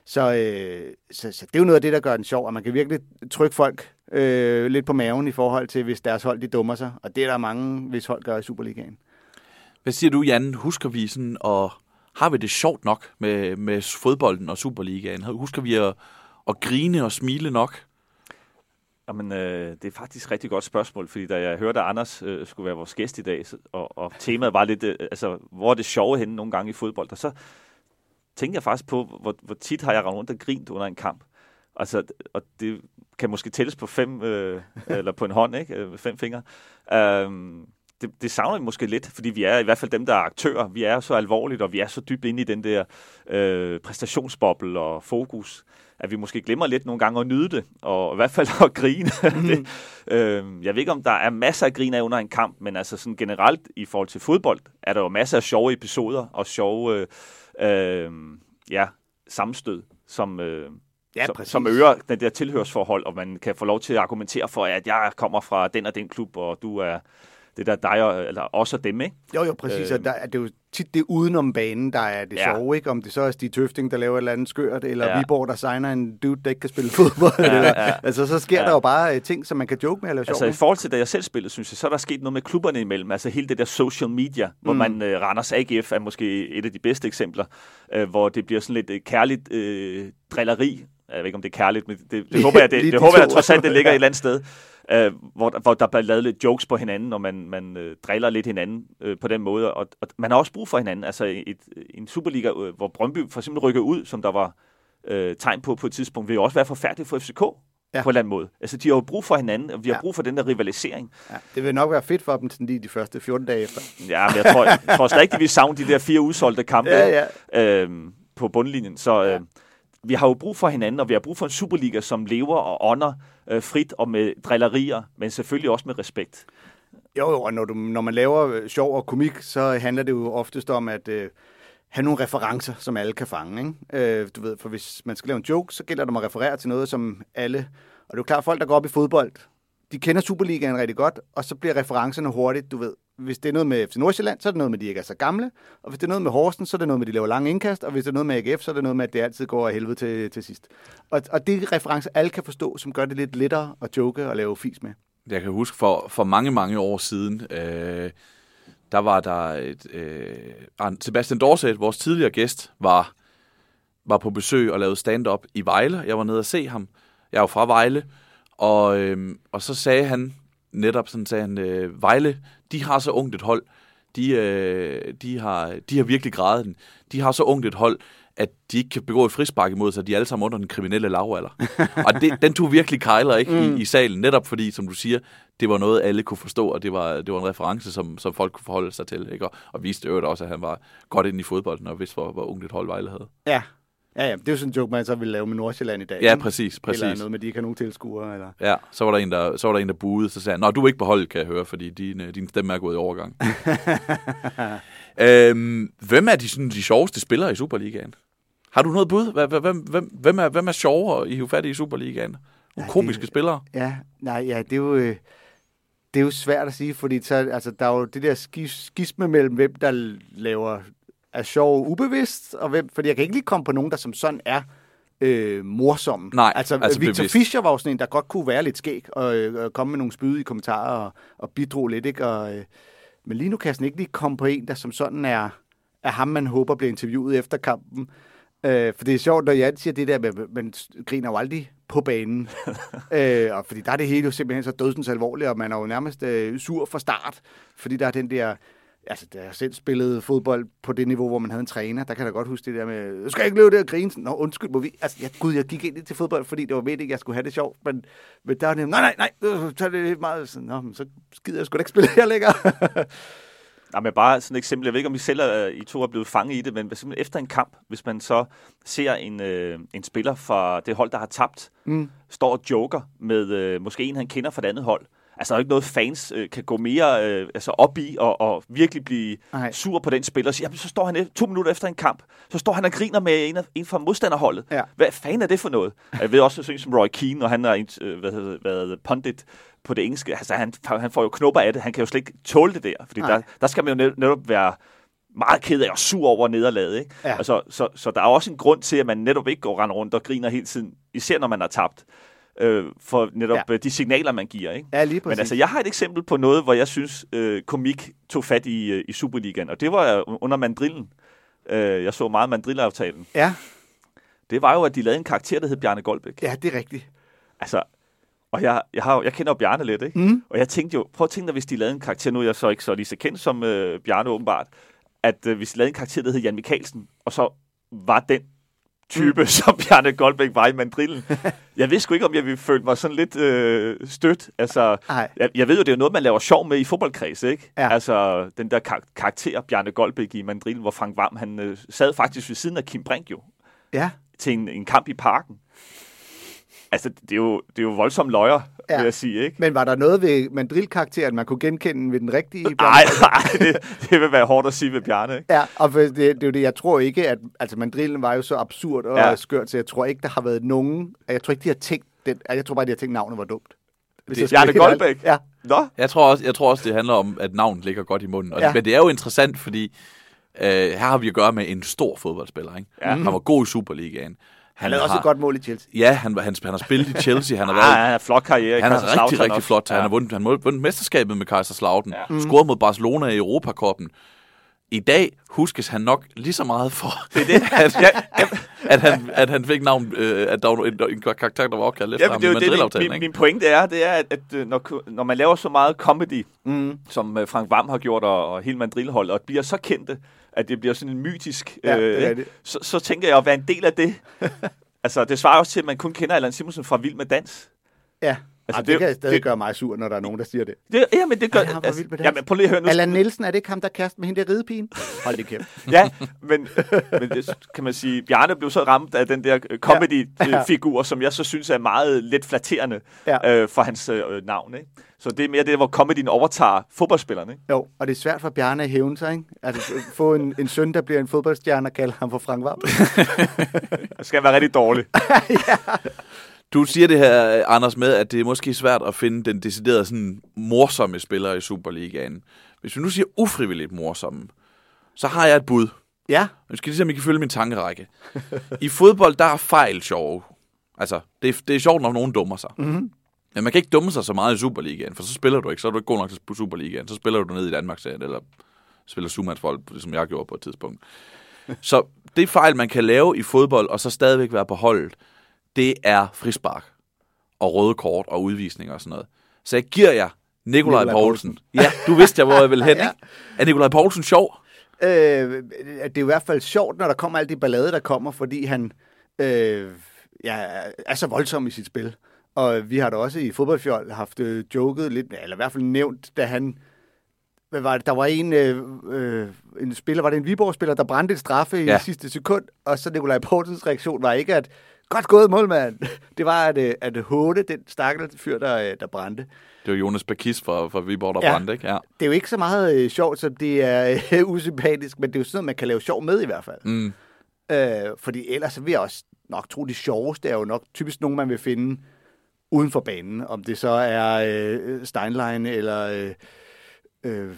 Så, øh, så, så det er jo noget af det, der gør den sjov, at man kan virkelig trykke folk øh, lidt på maven i forhold til, hvis deres hold de dummer sig. Og det er der mange, hvis hold gør i Superligaen. Hvad siger du, Jan? Husker vi sådan, og har vi det sjovt nok med, med fodbolden og Superligaen? Husker vi at, at grine og smile nok? Jamen, øh, det er faktisk et rigtig godt spørgsmål, fordi da jeg hørte, at Anders øh, skulle være vores gæst i dag, så, og, og temaet var lidt, øh, altså, hvor er det sjove henne nogle gange i fodbold, og så tænkte jeg faktisk på, hvor, hvor tit har jeg rendt rundt og grint under en kamp. Altså, og det kan måske tælles på fem, øh, eller på en hånd, ikke? Øh, Fem fingre. Øhm, det, det savner vi måske lidt, fordi vi er i hvert fald dem, der er aktører. Vi er så alvorligt, og vi er så dybt inde i den der øh, præstationsboble og fokus, at vi måske glemmer lidt nogle gange at nyde det, og i hvert fald at grine. det, øh, jeg ved ikke, om der er masser af grin af under en kamp, men altså sådan generelt i forhold til fodbold, er der jo masser af sjove episoder og sjove øh, øh, ja, sammenstød. som, øh, Ja, som, præcis. som øger den der tilhørsforhold, og man kan få lov til at argumentere for, at jeg kommer fra den og den klub, og du er det der dig og, eller os og dem, ikke? Jo, jo, præcis. Øh, Øh, der, er det er jo tit det udenom banen, der er det Ja. ja. sjove, ikke? Om det så er Stig Tøfting, der laver et eller andet skørt, eller Ja. ja. Viborg, der signer en dude, der ikke kan spille fodbold. Ja, eller, ja. Altså, så sker Ja. ja. der jo bare øh, ting, som man kan joke med eller Altså sjov i med. forhold til da jeg selv spillede, synes jeg, så er der sket noget med klubberne imellem. Altså hele det der social media, hvor Mm. man, uh, Randers AGF er måske et af de bedste eksempler, uh, hvor det bliver sådan lidt uh, kærligt uh, drilleri. Jeg ved ikke, om det er kærligt, men det, det, det håber jeg, det, Lige det de håber jeg trods alt, det ligger et eller andet sted. Uh, hvor, der- hvor der bliver lavet lidt jokes på hinanden, og man, man uh, driller lidt hinanden uh, på den måde. Og, og man har også brug for hinanden. Altså et, en Superliga, uh, hvor Brøndby for eksempel rykker ud, som der var uh, tegn på på et tidspunkt, vil jo også være forfærdeligt for FCK. Ja. På en eller anden måde. Altså, de har jo brug for hinanden, og vi har Ja. brug for den der rivalisering. Ja, det vil nok være fedt for dem sådan lige de første 14 dage efter. Ja, men jeg tror, jeg tror ikke, de vil savne de der fire udsolgte kampe Ja, ja. øhm, på bundlinjen. Så øh, Ja vi har jo brug for hinanden, og vi har brug for en Superliga, som lever og ånder øh, frit og med drillerier, men selvfølgelig også med respekt. Jo, jo, og når, du, når man laver øh, sjov og komik, så handler det jo oftest om at øh, have nogle referencer, som alle kan fange. Ikke? Øh, du ved, for hvis man skal lave en joke, så gælder det om at referere til noget, som alle... Og det er jo klart, folk, der går op i fodbold, de kender Superligaen rigtig godt, og så bliver referencerne hurtigt, du ved. Hvis det er noget med FC Nordsjælland, så er det noget med, at de ikke er så gamle. Og hvis det er noget med Horsen, så er det noget med, at de laver lange indkast. Og hvis det er noget med AGF, så er det noget med, at det altid går af helvede til, til sidst. Og, og det er referencer, alle kan forstå, som gør det lidt lettere at joke og lave fis med. Jeg kan huske for, for mange, mange år siden, øh, der var der et... Øh, Sebastian Dorset, vores tidligere gæst, var, var på besøg og lavede stand-up i Vejle. Jeg var nede og se ham. Jeg er jo fra Vejle. Og, øh, og så sagde han, netop sådan sagde han, øh, Vejle, de har så ungt et hold. De, øh, de, har, de har virkelig grædet den. De har så ungt et hold, at de ikke kan begå et frispark imod sig. De er alle sammen under den kriminelle lavalder. og det, den tog virkelig kejler ikke mm. i, i salen, netop fordi, som du siger, det var noget, alle kunne forstå, og det var, det var en reference, som, som folk kunne forholde sig til. Ikke? Og, og viste øvrigt også, at han var godt inde i fodbolden, og vidste, hvor, hvor ungt et hold Vejle havde. Ja. Ja, ja, det er jo sådan en joke, man så ville lave med Nordsjælland i dag. Ja, præcis, præcis. Eller noget med, de ikke har nogen tilskuere. Eller... Ja, så var der en, der, så var der, en, der buede, så sagde han, Nå, du er ikke på holdet, kan jeg høre, fordi din, øh, din stemme er gået i overgang. øhm, hvem er de, sådan, de sjoveste spillere i Superligaen? Har du noget bud? Hvem, hvem, hvem, er, hvem er sjovere i fat i Superligaen? Nogle Ja, komiske det- spillere? Ja, nej, ja, det er jo... øh, Det er jo svært at sige, fordi så, altså, der er jo det der skis, skisme mellem, hvem der laver er sjov ubevidst, og hvem, fordi jeg kan ikke lige komme på nogen, der som sådan er øh, morsomme. Nej, altså, altså Victor bevidst. Fischer var jo sådan en, der godt kunne være lidt skæg, og øh, komme med nogle spydige kommentarer, og, og bidro lidt, ikke? Og, øh, men lige nu kan jeg sådan ikke lige komme på en, der som sådan er, er ham, man håber bliver interviewet efter kampen. Øh, for det er sjovt, når Jan siger det der med, at man griner jo aldrig på banen. øh, og fordi der er det hele jo simpelthen så dødsens alvorligt, og man er jo nærmest øh, sur fra start. Fordi der er den der... Altså, da jeg selv spillede fodbold på det niveau, hvor man havde en træner, der kan jeg da godt huske det der med, du skal ikke løbe der og grine. Nå, undskyld, må vi... Altså, jeg, gud, jeg gik ind til fodbold, fordi det var meningen, jeg skulle have det sjovt. Men, men der var det, nej, nej, nej, tag det lidt meget. Sådan, Nå, men så skider jeg sgu da ikke spille her længere. Nej, men bare sådan et eksempel. Jeg ved ikke, om I selv er, I to er blevet fanget i det, men simpelthen efter en kamp, hvis man så ser en, øh, en spiller fra det hold, der har tabt, mm. står og joker med øh, måske en, han kender fra det andet hold. Altså, der er ikke noget, fans øh, kan gå mere øh, altså op i og, og virkelig blive Nej. sur på den spiller. Og sige, jamen, så står han to minutter efter en kamp, så står han og griner med en, af, en fra modstanderholdet. Ja. Hvad fanden er det for noget? Og Jeg ved også, sådan som Roy Keane, når han er øh, hvad været pundit på det engelske, altså han, han får jo knopper af det. Han kan jo slet ikke tåle det der, fordi Nej. der, der skal man jo net- netop være meget ked af og sur over nederlaget. Ikke? Ja. Altså, så, så der er også en grund til, at man netop ikke går rundt og griner hele tiden, især når man har tabt, øh, for netop Ja. ja. de signaler, man giver. Ikke? Ja, lige præcis. Men altså, jeg har et eksempel på noget, hvor jeg synes, øh, komik tog fat i, øh, i Superligaen, og det var øh, under mandrillen. Øh, jeg så meget mandrillaftalen. Ja, Det var jo, at de lavede en karakter, der hed Bjarne Goldbæk. ja, det er rigtigt. Altså, og jeg, jeg, har, jeg kender jo Bjarne lidt, ikke? Mm. Og jeg tænkte jo, prøv at tænke dig, hvis de lavede en karakter, nu er jeg så ikke så lige så kendt som øh, Bjarne åbenbart, at øh, hvis de lavede en karakter, der hed Jan Mikkelsen, og så var den type, mm. som Bjarne Goldbæk var i mandrillen. jeg vidste sgu ikke, om jeg ville føle mig sådan lidt øh, stødt. Altså, jeg, jeg ved jo, det er noget, man laver sjov med i fodboldkreds, ikke? Ja. Altså, den der kar- karakter, Bjarne Goldbæk i mandrillen, hvor Frank Vam, han øh, sad faktisk ved siden af Kim Brink jo, Ja, til en, en kamp i parken. Altså, det er jo, det er jo voldsomt løjer, Ja. vil jeg sige, ikke? Men var der noget ved mandrilkarakteren, man kunne genkende ved den rigtige? Nej, nej, det, det vil være hårdt at sige ved Bjarne, ikke? Ja, og for det, det er jo det, jeg tror ikke, at altså mandrillen var jo så absurd og ja. Skørt, så jeg tror ikke, der har været nogen, jeg tror ikke, de har tænkt, den, jeg tror bare, de har tænkt, navnet var dumt. Hvis Det- Bjarne Goldbæk? Ja, Nå, Jeg tror, også, jeg tror også, det handler om, at navnet ligger godt i munden. Og, ja. Men det er jo interessant, fordi øh, her har vi at gøre med en stor fodboldspiller. Ikke? Ja. Han var god i Superligaen. Han lavede også et godt mål i Chelsea. Ja, han, var- han, han har spillet i Chelsea. Han har ah, været han har flot karriere. Han er Kaiserslautern rigtig, rigtig også. flot. Ja. Han har vundet, han har vundet mesterskabet med Kaiserslautern. Ja. Ja. Scoret mod Barcelona i Europakoppen. I dag huskes han nok lige så meget for, Det det. at, ja, at, han, at han fik navn, øh, at der var en, en karakter, der var opkaldt efter ja, ham det jo det, min, min, pointe er, det er, at, at øh, når, når man laver så meget comedy, Mm. som øh, Frank Vam har gjort, og, og hele Madrid-holdet, og bliver så kendte, at det bliver sådan en mytisk, Ja, det øh, det. så, så tænker jeg at være en del af det. altså, det svarer også til, at man kun kender Allan Simonsen fra Vild med Dans. Ja, Altså, altså, det, det- det kan stadig det- gøre mig sur, når der er nogen, der siger det. Det, ja, men det gør... Ja, fra Vild med Dans. jamen, prøv lige at høre nu. Allan Nielsen, er det ikke ham, der kaster med hende der ridepigen? Hold det kæft. Ja, men, men det kan man sige, Bjarne blev så ramt af den der øh, comedy-figur, som jeg så synes er meget lidt flatterende Ja. øh, for hans øh, navn. Ikke? Så det er mere det, hvor comedyen overtager fodboldspillerne. Ikke? Jo, og det er svært for Bjarne at hævne sig, ikke? Altså, få en, en søn, der bliver en fodboldstjerne og kalde ham for Frank Vam. Det skal være rigtig dårlig. Du siger det her, Anders, med, at det er måske svært at finde den deciderede sådan, morsomme spiller i Superligaen. Hvis vi nu siger ufrivilligt morsomme, så har jeg et bud. Ja, Nu skal I se, om I kan følge min tankerække. I fodbold, der er fejl sjove. Altså, det er, det er sjovt, når nogen dummer sig. Mm-hmm. Men man kan ikke dumme sig så meget i Superligaen, for så spiller du ikke. Så er du ikke god nok til Superligaen. Så spiller du ned i Danmark, eller spiller sumandsbold, som jeg gjorde på et tidspunkt. Så det fejl, man kan lave i fodbold, og så stadigvæk være på holdet, det er frispark og røde kort og udvisninger og sådan noget. Så jeg giver jer Nikolaj, Nikolaj Poulsen. Ja, du vidste jeg, hvor jeg ville hen, Ja. ikke? Er Nikolaj Poulsen sjov? øh, det er i hvert fald sjovt, når der kommer alt de ballade, der kommer, fordi han øh, ja, er så voldsom i sit spil. Og vi har da også i fodboldfjold haft øh, joket lidt, eller i hvert fald nævnt, da han hvad var det? Der var en, øh, øh, en spiller, var det en Viborg-spiller, der brændte et straffe i Ja. sidste sekund, og så Nikolaj Poulsens reaktion var ikke, at godt gået målmand. Det var at, øh, at håne den stakkels fyr, der, øh, der brændte. Det var Jonas Bakis fra, fra Viborg, der Ja. brændte, ikke? Ja. Det er jo ikke så meget øh, sjovt, som det er øh, usympatisk, men det er jo sådan noget, man kan lave sjov med i hvert fald. Mm. Øh, fordi ellers vil jeg også nok tro, det sjoveste er jo nok typisk nogen, man vil finde uden for banen. Om det så er øh, Steinlein eller øh, øh,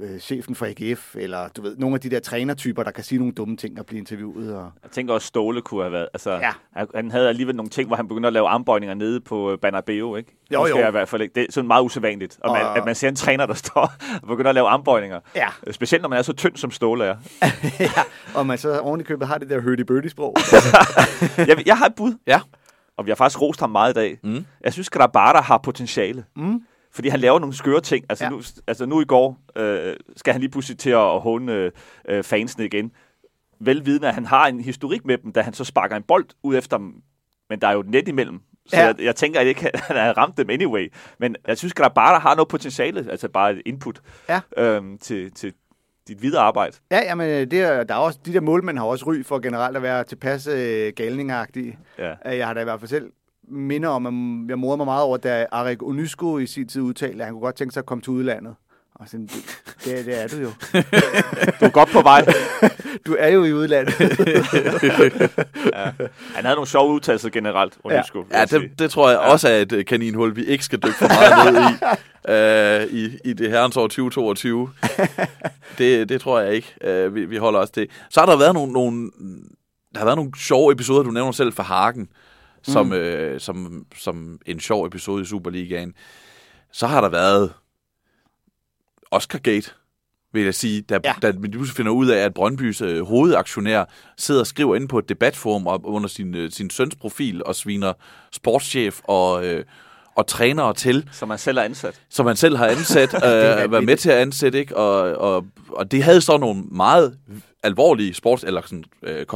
øh, chefen for AGF, eller du ved, nogle af de der trænertyper, der kan sige nogle dumme ting og blive interviewet. Og... Jeg tænker også, Ståle kunne have været... Altså, Ja. han, havde alligevel nogle ting, hvor han begyndte at lave armbøjninger nede på øh, Bernabeu, ikke? Jo, jo. i hvert fald ikke. Det er sådan meget usædvanligt, og man, Og- at man ser en træner, der står og begynder at lave armbøjninger. Ja. Øh, Specielt når man er så tynd, som Ståle er. ja, og man så oven i købet har det der hurdy-burdy-sprog. jeg, jeg har et bud, Ja. og vi har faktisk rost ham meget i dag. Mm. Jeg synes, Grabara har potentiale. Mm. Fordi han laver nogle skøre ting. Altså, Ja. nu, altså nu i går øh, skal han lige pludselig til at håne øh, øh, fansene igen. Velvidende, at han har en historik med dem, da han så sparker en bold ud efter dem. Men der er jo et net imellem. Så Ja. jeg, jeg tænker, at ikke, han har ramt dem anyway. Men jeg synes, Grabara har noget potentiale. Altså bare et input Ja. øhm, til, til dit videre arbejde. ja, jamen, det er, der er også, de der målmænd har også ry for generelt at være tilpas øh, galningagtige. Ja. Øh, Jeg har da i hvert fald selv minder om, at jeg morede mig meget over, da Arik Onysko i sin tid udtalte, at han kunne godt tænke sig at komme til udlandet. Og sådan, det, det, det er du jo. Du er godt på vej. Du er jo i udlandet. ja. Han havde nogle sjove udtalelser generelt, vil Ja, sige. det, det tror jeg ja. også er et øh, kaninhul, vi ikke skal dykke for meget ned i, øh, i, i det herrens år 2022. Det, det tror jeg ikke, øh, vi, vi holder os til. Så har der været nogle, nogle, der har været nogle sjove episoder, du nævner selv fra Hagen, som, mm. øh, som, som en sjov episode i Superligaen. Så har der været Oscar Gate, vil jeg sige, da, Ja. da man pludselig finder ud af, at Brøndbys øh, hovedaktionær sidder og skriver inde på et debatforum op under sin, øh, sin søns profil og sviner sportschef og, øh, og trænere til, Som han selv er ansat. som han selv har ansat, øh, været med til at ansætte, ikke? Og, og, og det havde så nogle meget alvorlige sports, eller sådan, øh, øh,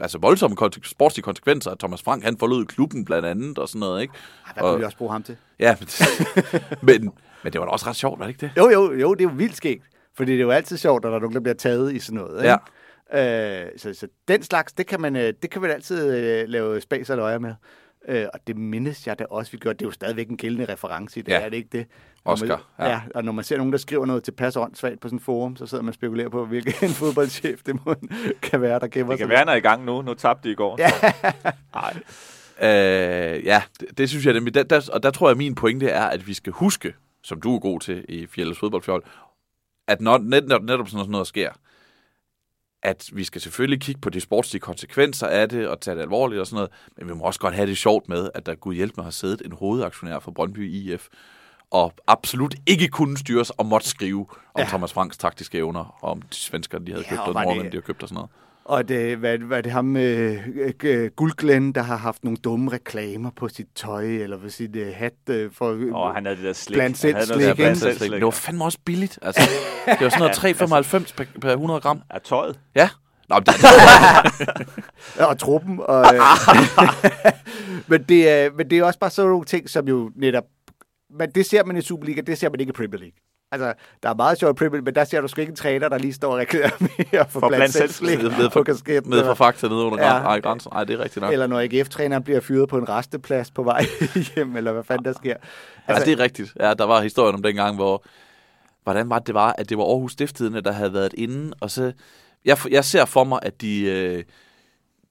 altså voldsomme sportslige konsekvenser, at Thomas Frank, han forlod klubben blandt andet, og sådan noget, ikke? Hvad kunne vi også bruge ham til? Ja, men, men, men det var da også ret sjovt, var det ikke det? Jo, jo, jo, det er jo vildt skægt. Fordi det er jo altid sjovt, når der er nogen, der bliver taget i sådan noget. Ikke? Ja. Øh, så, så den slags, det kan man, øh, det kan man altid øh, lave spas og løjer med. Øh, og det mindes jeg da også, vi gjorde. Det er jo stadigvæk en gældende reference i det, Ja. er det ikke det? Når Oscar, Man, ja. ja. og når man ser nogen, der skriver noget til pas åndssvagt på sådan en forum, så sidder man og spekulerer på, hvilken fodboldchef det må, kan være, der gemmer Det kan sig. være, er i gang nu. Nu tabte de i går. Ja. Nej. Øh, ja, det, det synes jeg nemlig. Der, der, og der tror jeg, at min pointe er, at vi skal huske, som du er god til i Fjellets fodboldfjold, at når net, når netop sådan noget sker, at vi skal selvfølgelig kigge på de sportslige konsekvenser af det, og tage det alvorligt og sådan noget, men vi må også godt have det sjovt med, at der Gud hjælp mig har siddet en hovedaktionær for Brøndby IF, og absolut ikke kunne styre sig og måtte skrive om ja. Thomas Franks taktiske evner, og om de svenskere, de havde Ja, købt, og og nordmænd, de har købt og sådan noget. Og det, hvad, hvad er det ham, øh, øh, Guldglenn, der har haft nogle dumme reklamer på sit tøj, eller på sit øh, hat, øh, for... Og han havde det der slik. Blandt selv Han havde noget slik, der blandt Det slik. var fandme også billigt. Altså, det var sådan noget 3,95 per, per 100 gram. Er tøjet? Ja. Nå, men det, og truppen. Og, øh, men, det, er, men det er også bare sådan nogle ting, som jo netop... Men det ser man i Superliga, det ser man ikke i Premier League. Altså, der er meget sjovt Premier men der ser du sgu ikke en træner, der lige står og reklamerer for, For blandt selv nede på for- kasketten. nede fra Fakta, nede under Ja. Ej, grænsen. Ej, det er rigtigt nok. Eller når AGF-træneren bliver fyret på en resteplads på vej hjem, eller hvad fanden der sker. Altså, ja, det er rigtigt. Ja, der var historien om dengang, hvor... Hvordan var det, det var, at det var Aarhus Stifttidende, der havde været inde, og så... Jeg, jeg ser for mig, at de, øh,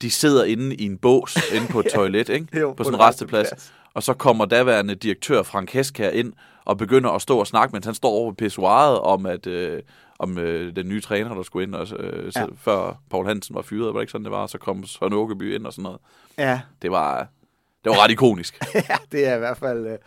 de sidder inde i en bås, inde på et toilet, ikke? Jo, på sådan en resteplads. Og så kommer daværende direktør Frank Hesk her ind og begynder at stå og snakke, mens han står over ved pissoiret om, at øh, om øh, den nye træner, der skulle ind, og, øh, Ja. før Paul Hansen var fyret, var det ikke sådan, det var? Så kom Søren Åkeby ind og sådan noget. Ja, Det var, det var ret ikonisk. ja, det er i hvert fald... Øh,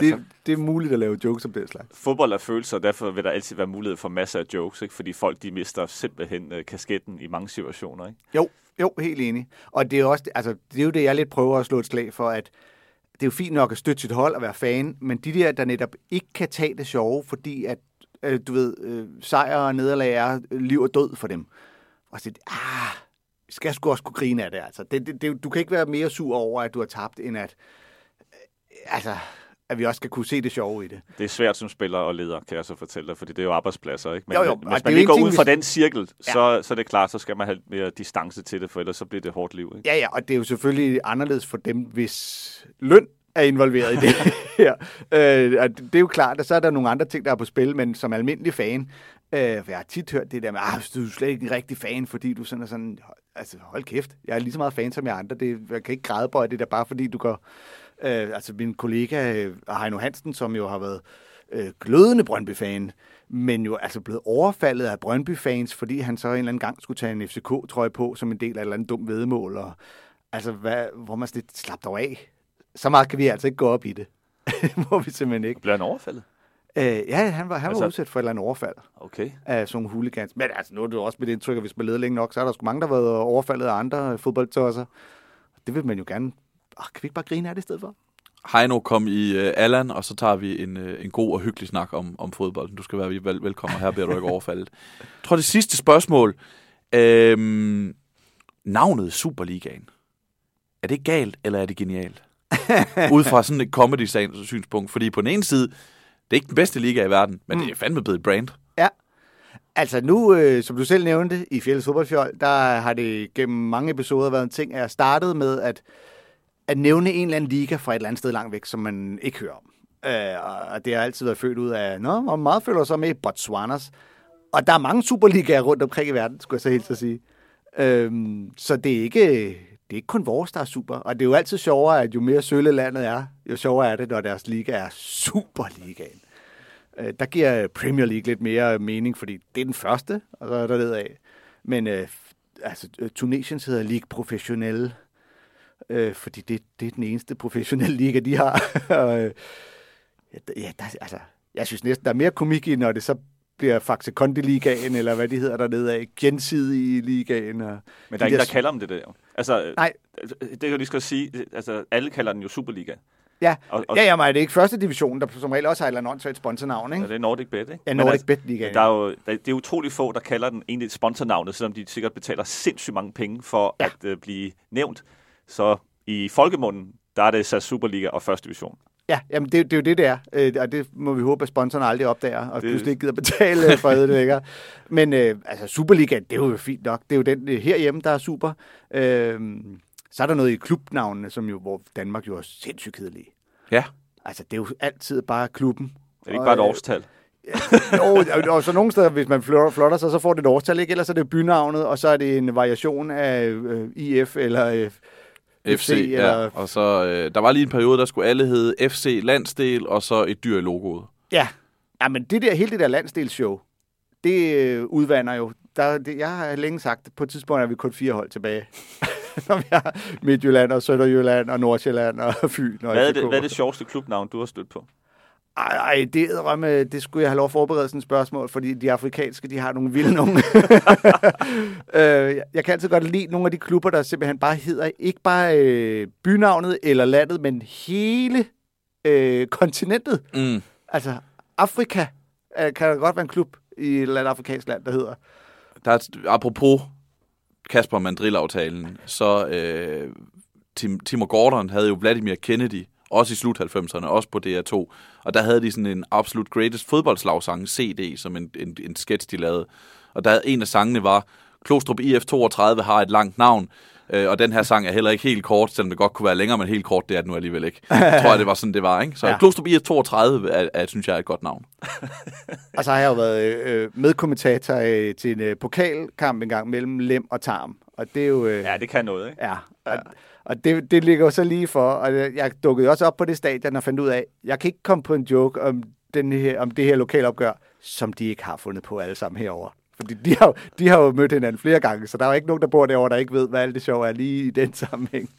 det, det er muligt at lave jokes om det slags. Fodbold er følelser, og derfor vil der altid være mulighed for masser af jokes, ikke? fordi folk de mister simpelthen øh, kasketten i mange situationer. Ikke? Jo, jo, helt enig. Og det er, også, altså, det er jo det, jeg lidt prøver at slå et slag for, at det er jo fint nok at støtte sit hold og være fan, men de der, der netop ikke kan tage det sjove, fordi at, øh, du ved, øh, sejr og nederlag er øh, liv og død for dem. Og så ah, skal skal sgu også kunne grine af det, altså. Det, det, det, du kan ikke være mere sur over, at du har tabt, end at, øh, altså, at vi også skal kunne se det sjove i det. Det er svært som spiller og leder, kan jeg så fortælle dig, fordi det er jo arbejdspladser. Ikke? Men, Jo, jo, hvis man lige går ud fra hvis- den cirkel, så, så er det klart, så skal man have mere distance til det, for ellers så bliver det hårdt liv. Ikke? Ja, ja, og det er jo selvfølgelig anderledes for dem, hvis løn er involveret i det her. Øh, og det er jo klart, at så er der nogle andre ting, der er på spil, men som almindelig fan, øh, for jeg har tit hørt det der med, at du er slet ikke en rigtig fan, fordi du sådan er sådan, altså hold kæft, jeg er lige så meget fan som jeg andre, det, jeg kan ikke grædebøje det der, bare fordi du går, øh, altså min kollega øh, Heino Hansen, som jo har været øh, glødende Brøndby-fan, men jo altså blevet overfaldet af Brøndby-fans, fordi han så en eller anden gang skulle tage en FCK-trøje på, som en del af et eller andet dumt vedmål, og altså, hvad, hvor man lidt slap dog af. Så meget kan vi altså ikke gå op i det. Må vi simpelthen ikke. Bliver han overfaldet? Øh, ja, han var, han Altså- var udsat for et eller andet overfald Okay. af sådan nogle hooligans. Men altså, nu er det jo også mit indtryk, at hvis man leder længe nok, så er der sgu mange, der har været overfaldet af andre fodboldtosser. Det vil man jo gerne... Oh, kan vi ikke bare grine af det i stedet for? Heino kom i uh, Allan, og så tager vi en, uh, en god og hyggelig snak om, om fodbolden. Du skal være vel, velkommen, og her bliver du ikke overfaldet. Jeg tror, det sidste spørgsmål. Øhm, navnet Superligaen. Er det galt, eller er det genialt? Ud fra sådan et comedy-synspunkt. Fordi på den ene side, det er ikke den bedste liga i verden, men mm. det er fandme blevet et brand. Ja. Altså nu, øh, som du selv nævnte, i Fjældes Fodboldfjold, der har det gennem mange episoder været en ting, at jeg startede med at, at nævne en eller anden liga fra et eller andet sted langt væk, som man ikke hører om. Øh, og det har altid været født ud af, nå, hvor meget føler sig så med Botswanas? Og der er mange superligaer rundt omkring i verden, skulle jeg så helt så sige. Øh, så det er, ikke, det er ikke kun vores, der er super. Og det er jo altid sjovere, at jo mere sølle landet er, jo sjovere er det, når deres liga er Superligaen. Øh, der giver Premier League lidt mere mening, fordi det er den første, og så er der af. Men øh, altså, Tunesiens hedder Ligue Professionnelle, øh, fordi det, det er den eneste professionelle liga, de har. og, øh, ja, der- ja, altså, jeg synes næsten, der er mere komik i, når det så bliver Faxe Kondi Ligaen, eller hvad de hedder dernede af, gensidige ligaen. Og Men de der er ingen, der- der kalder om det der. Altså, Nej. det kan jeg lige skal sige. Altså, alle kalder den jo Superliga. Ja, Og, og ja, jamen, er det ikke første division, der som regel også har et eller andet sponsornavn, ja, ikke? det er Nordic Bet, ikke? Ja, Men Nordic altså, Bet Ligaen. Der er jo, der, det er utrolig få, der kalder den egentlig sponsornavnet, selvom de sikkert betaler sindssygt mange penge for Ja. ja. at uh, blive nævnt. Så i folkemunden, der er det SAS Superliga og første division. Ja, jamen det, det er jo det, det er. Øh, og det må vi håbe, at sponsorerne aldrig opdager, og det... Pludselig ikke gider betale øh, for det længere. Men øh, altså, Superligaen, det er jo fint nok. Det er jo den øh, herhjemme, der er super. Øh, Så er der noget i klubnavnene, som jo, hvor Danmark jo er sindssygt kedelige. Ja. Altså, det er jo altid bare klubben. Er det ikke bare et Og, øh, årstal? jo, og- og så nogle steder, hvis man flotter sig, så får det et årstal, ikke? Ellers er det bynavnet, og så er det en variation af øh, IF eller øh, FC, ja. eller... Og så, øh, der var lige en periode, der skulle alle hedde FC Landsdel, og så et dyr i logoet. Ja. ja, men det der, hele det der landsdelsshow, det øh, udvander jo. Der, det, jeg har længe sagt, på et tidspunkt er vi kun fire hold tilbage. Når vi har Midtjylland og Sønderjylland og Nordsjælland og Fyn. Og Hvad er, det, hvad er det sjoveste klubnavn, du har stødt på? Ej, ej det, rømme, det skulle jeg have lov at forberede sådan et spørgsmål, fordi de afrikanske, de har nogle vilde nogle. øh, jeg kan altid godt lide nogle af de klubber, der simpelthen bare hedder, ikke bare øh, bynavnet eller landet, men hele øh, kontinentet. Mm. Altså, Afrika øh, kan der godt være en klub i et eller andet afrikansk land, der hedder. Der er, apropos Kasper Mandrill-aftalen, så øh, Tim, Timur Gordon havde jo Vladimir Kennedy, også i slut 90'erne, også på DR2. Og der havde de sådan en absolut greatest fodboldslagsang, CD, som en, en, en sketch, de lavede. Og der en af sangene var, Klostrup IF32 har et langt navn, øh, og den her sang er heller ikke helt kort, selvom det godt kunne være længere, men helt kort, det er det nu alligevel ikke. Jeg tror jeg, det var sådan, det var, ikke? Så Ja. ja. Klostrup IF32 er, er, synes jeg er et godt navn. Og så har jeg jo været øh, medkommentator øh, til en øh, pokalkamp engang mellem Lem og Tarm. Og det er jo... Øh, Ja, det kan noget, ikke? Ja, og, og det, det ligger jo så lige for, og jeg dukkede også op på det stadion og fandt ud af, jeg kan ikke komme på en joke om, den her, om det her lokalopgør, som de ikke har fundet på alle sammen herover. Fordi de har, jo- de har jo mødt hinanden flere gange, så der er jo ikke nogen, der bor derovre, der ikke ved, hvad alt det sjove er lige i den sammenhæng.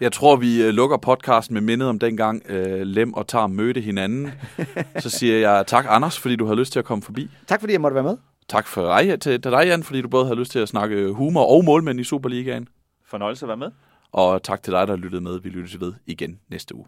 Jeg tror, vi øh, lukker podcasten med mindet om dengang øh, Lem og Tarm mødte hinanden. Så siger jeg tak, Anders, fordi du har lyst til at komme forbi. Tak fordi jeg måtte være med. Tak for dig, til, til dig, Jan, fordi du både har lyst til at snakke humor og målmænd i Superligaen. Fornøjelse at være med. Og tak til dig, der lyttede med. Vi lyttes ved igen næste uge.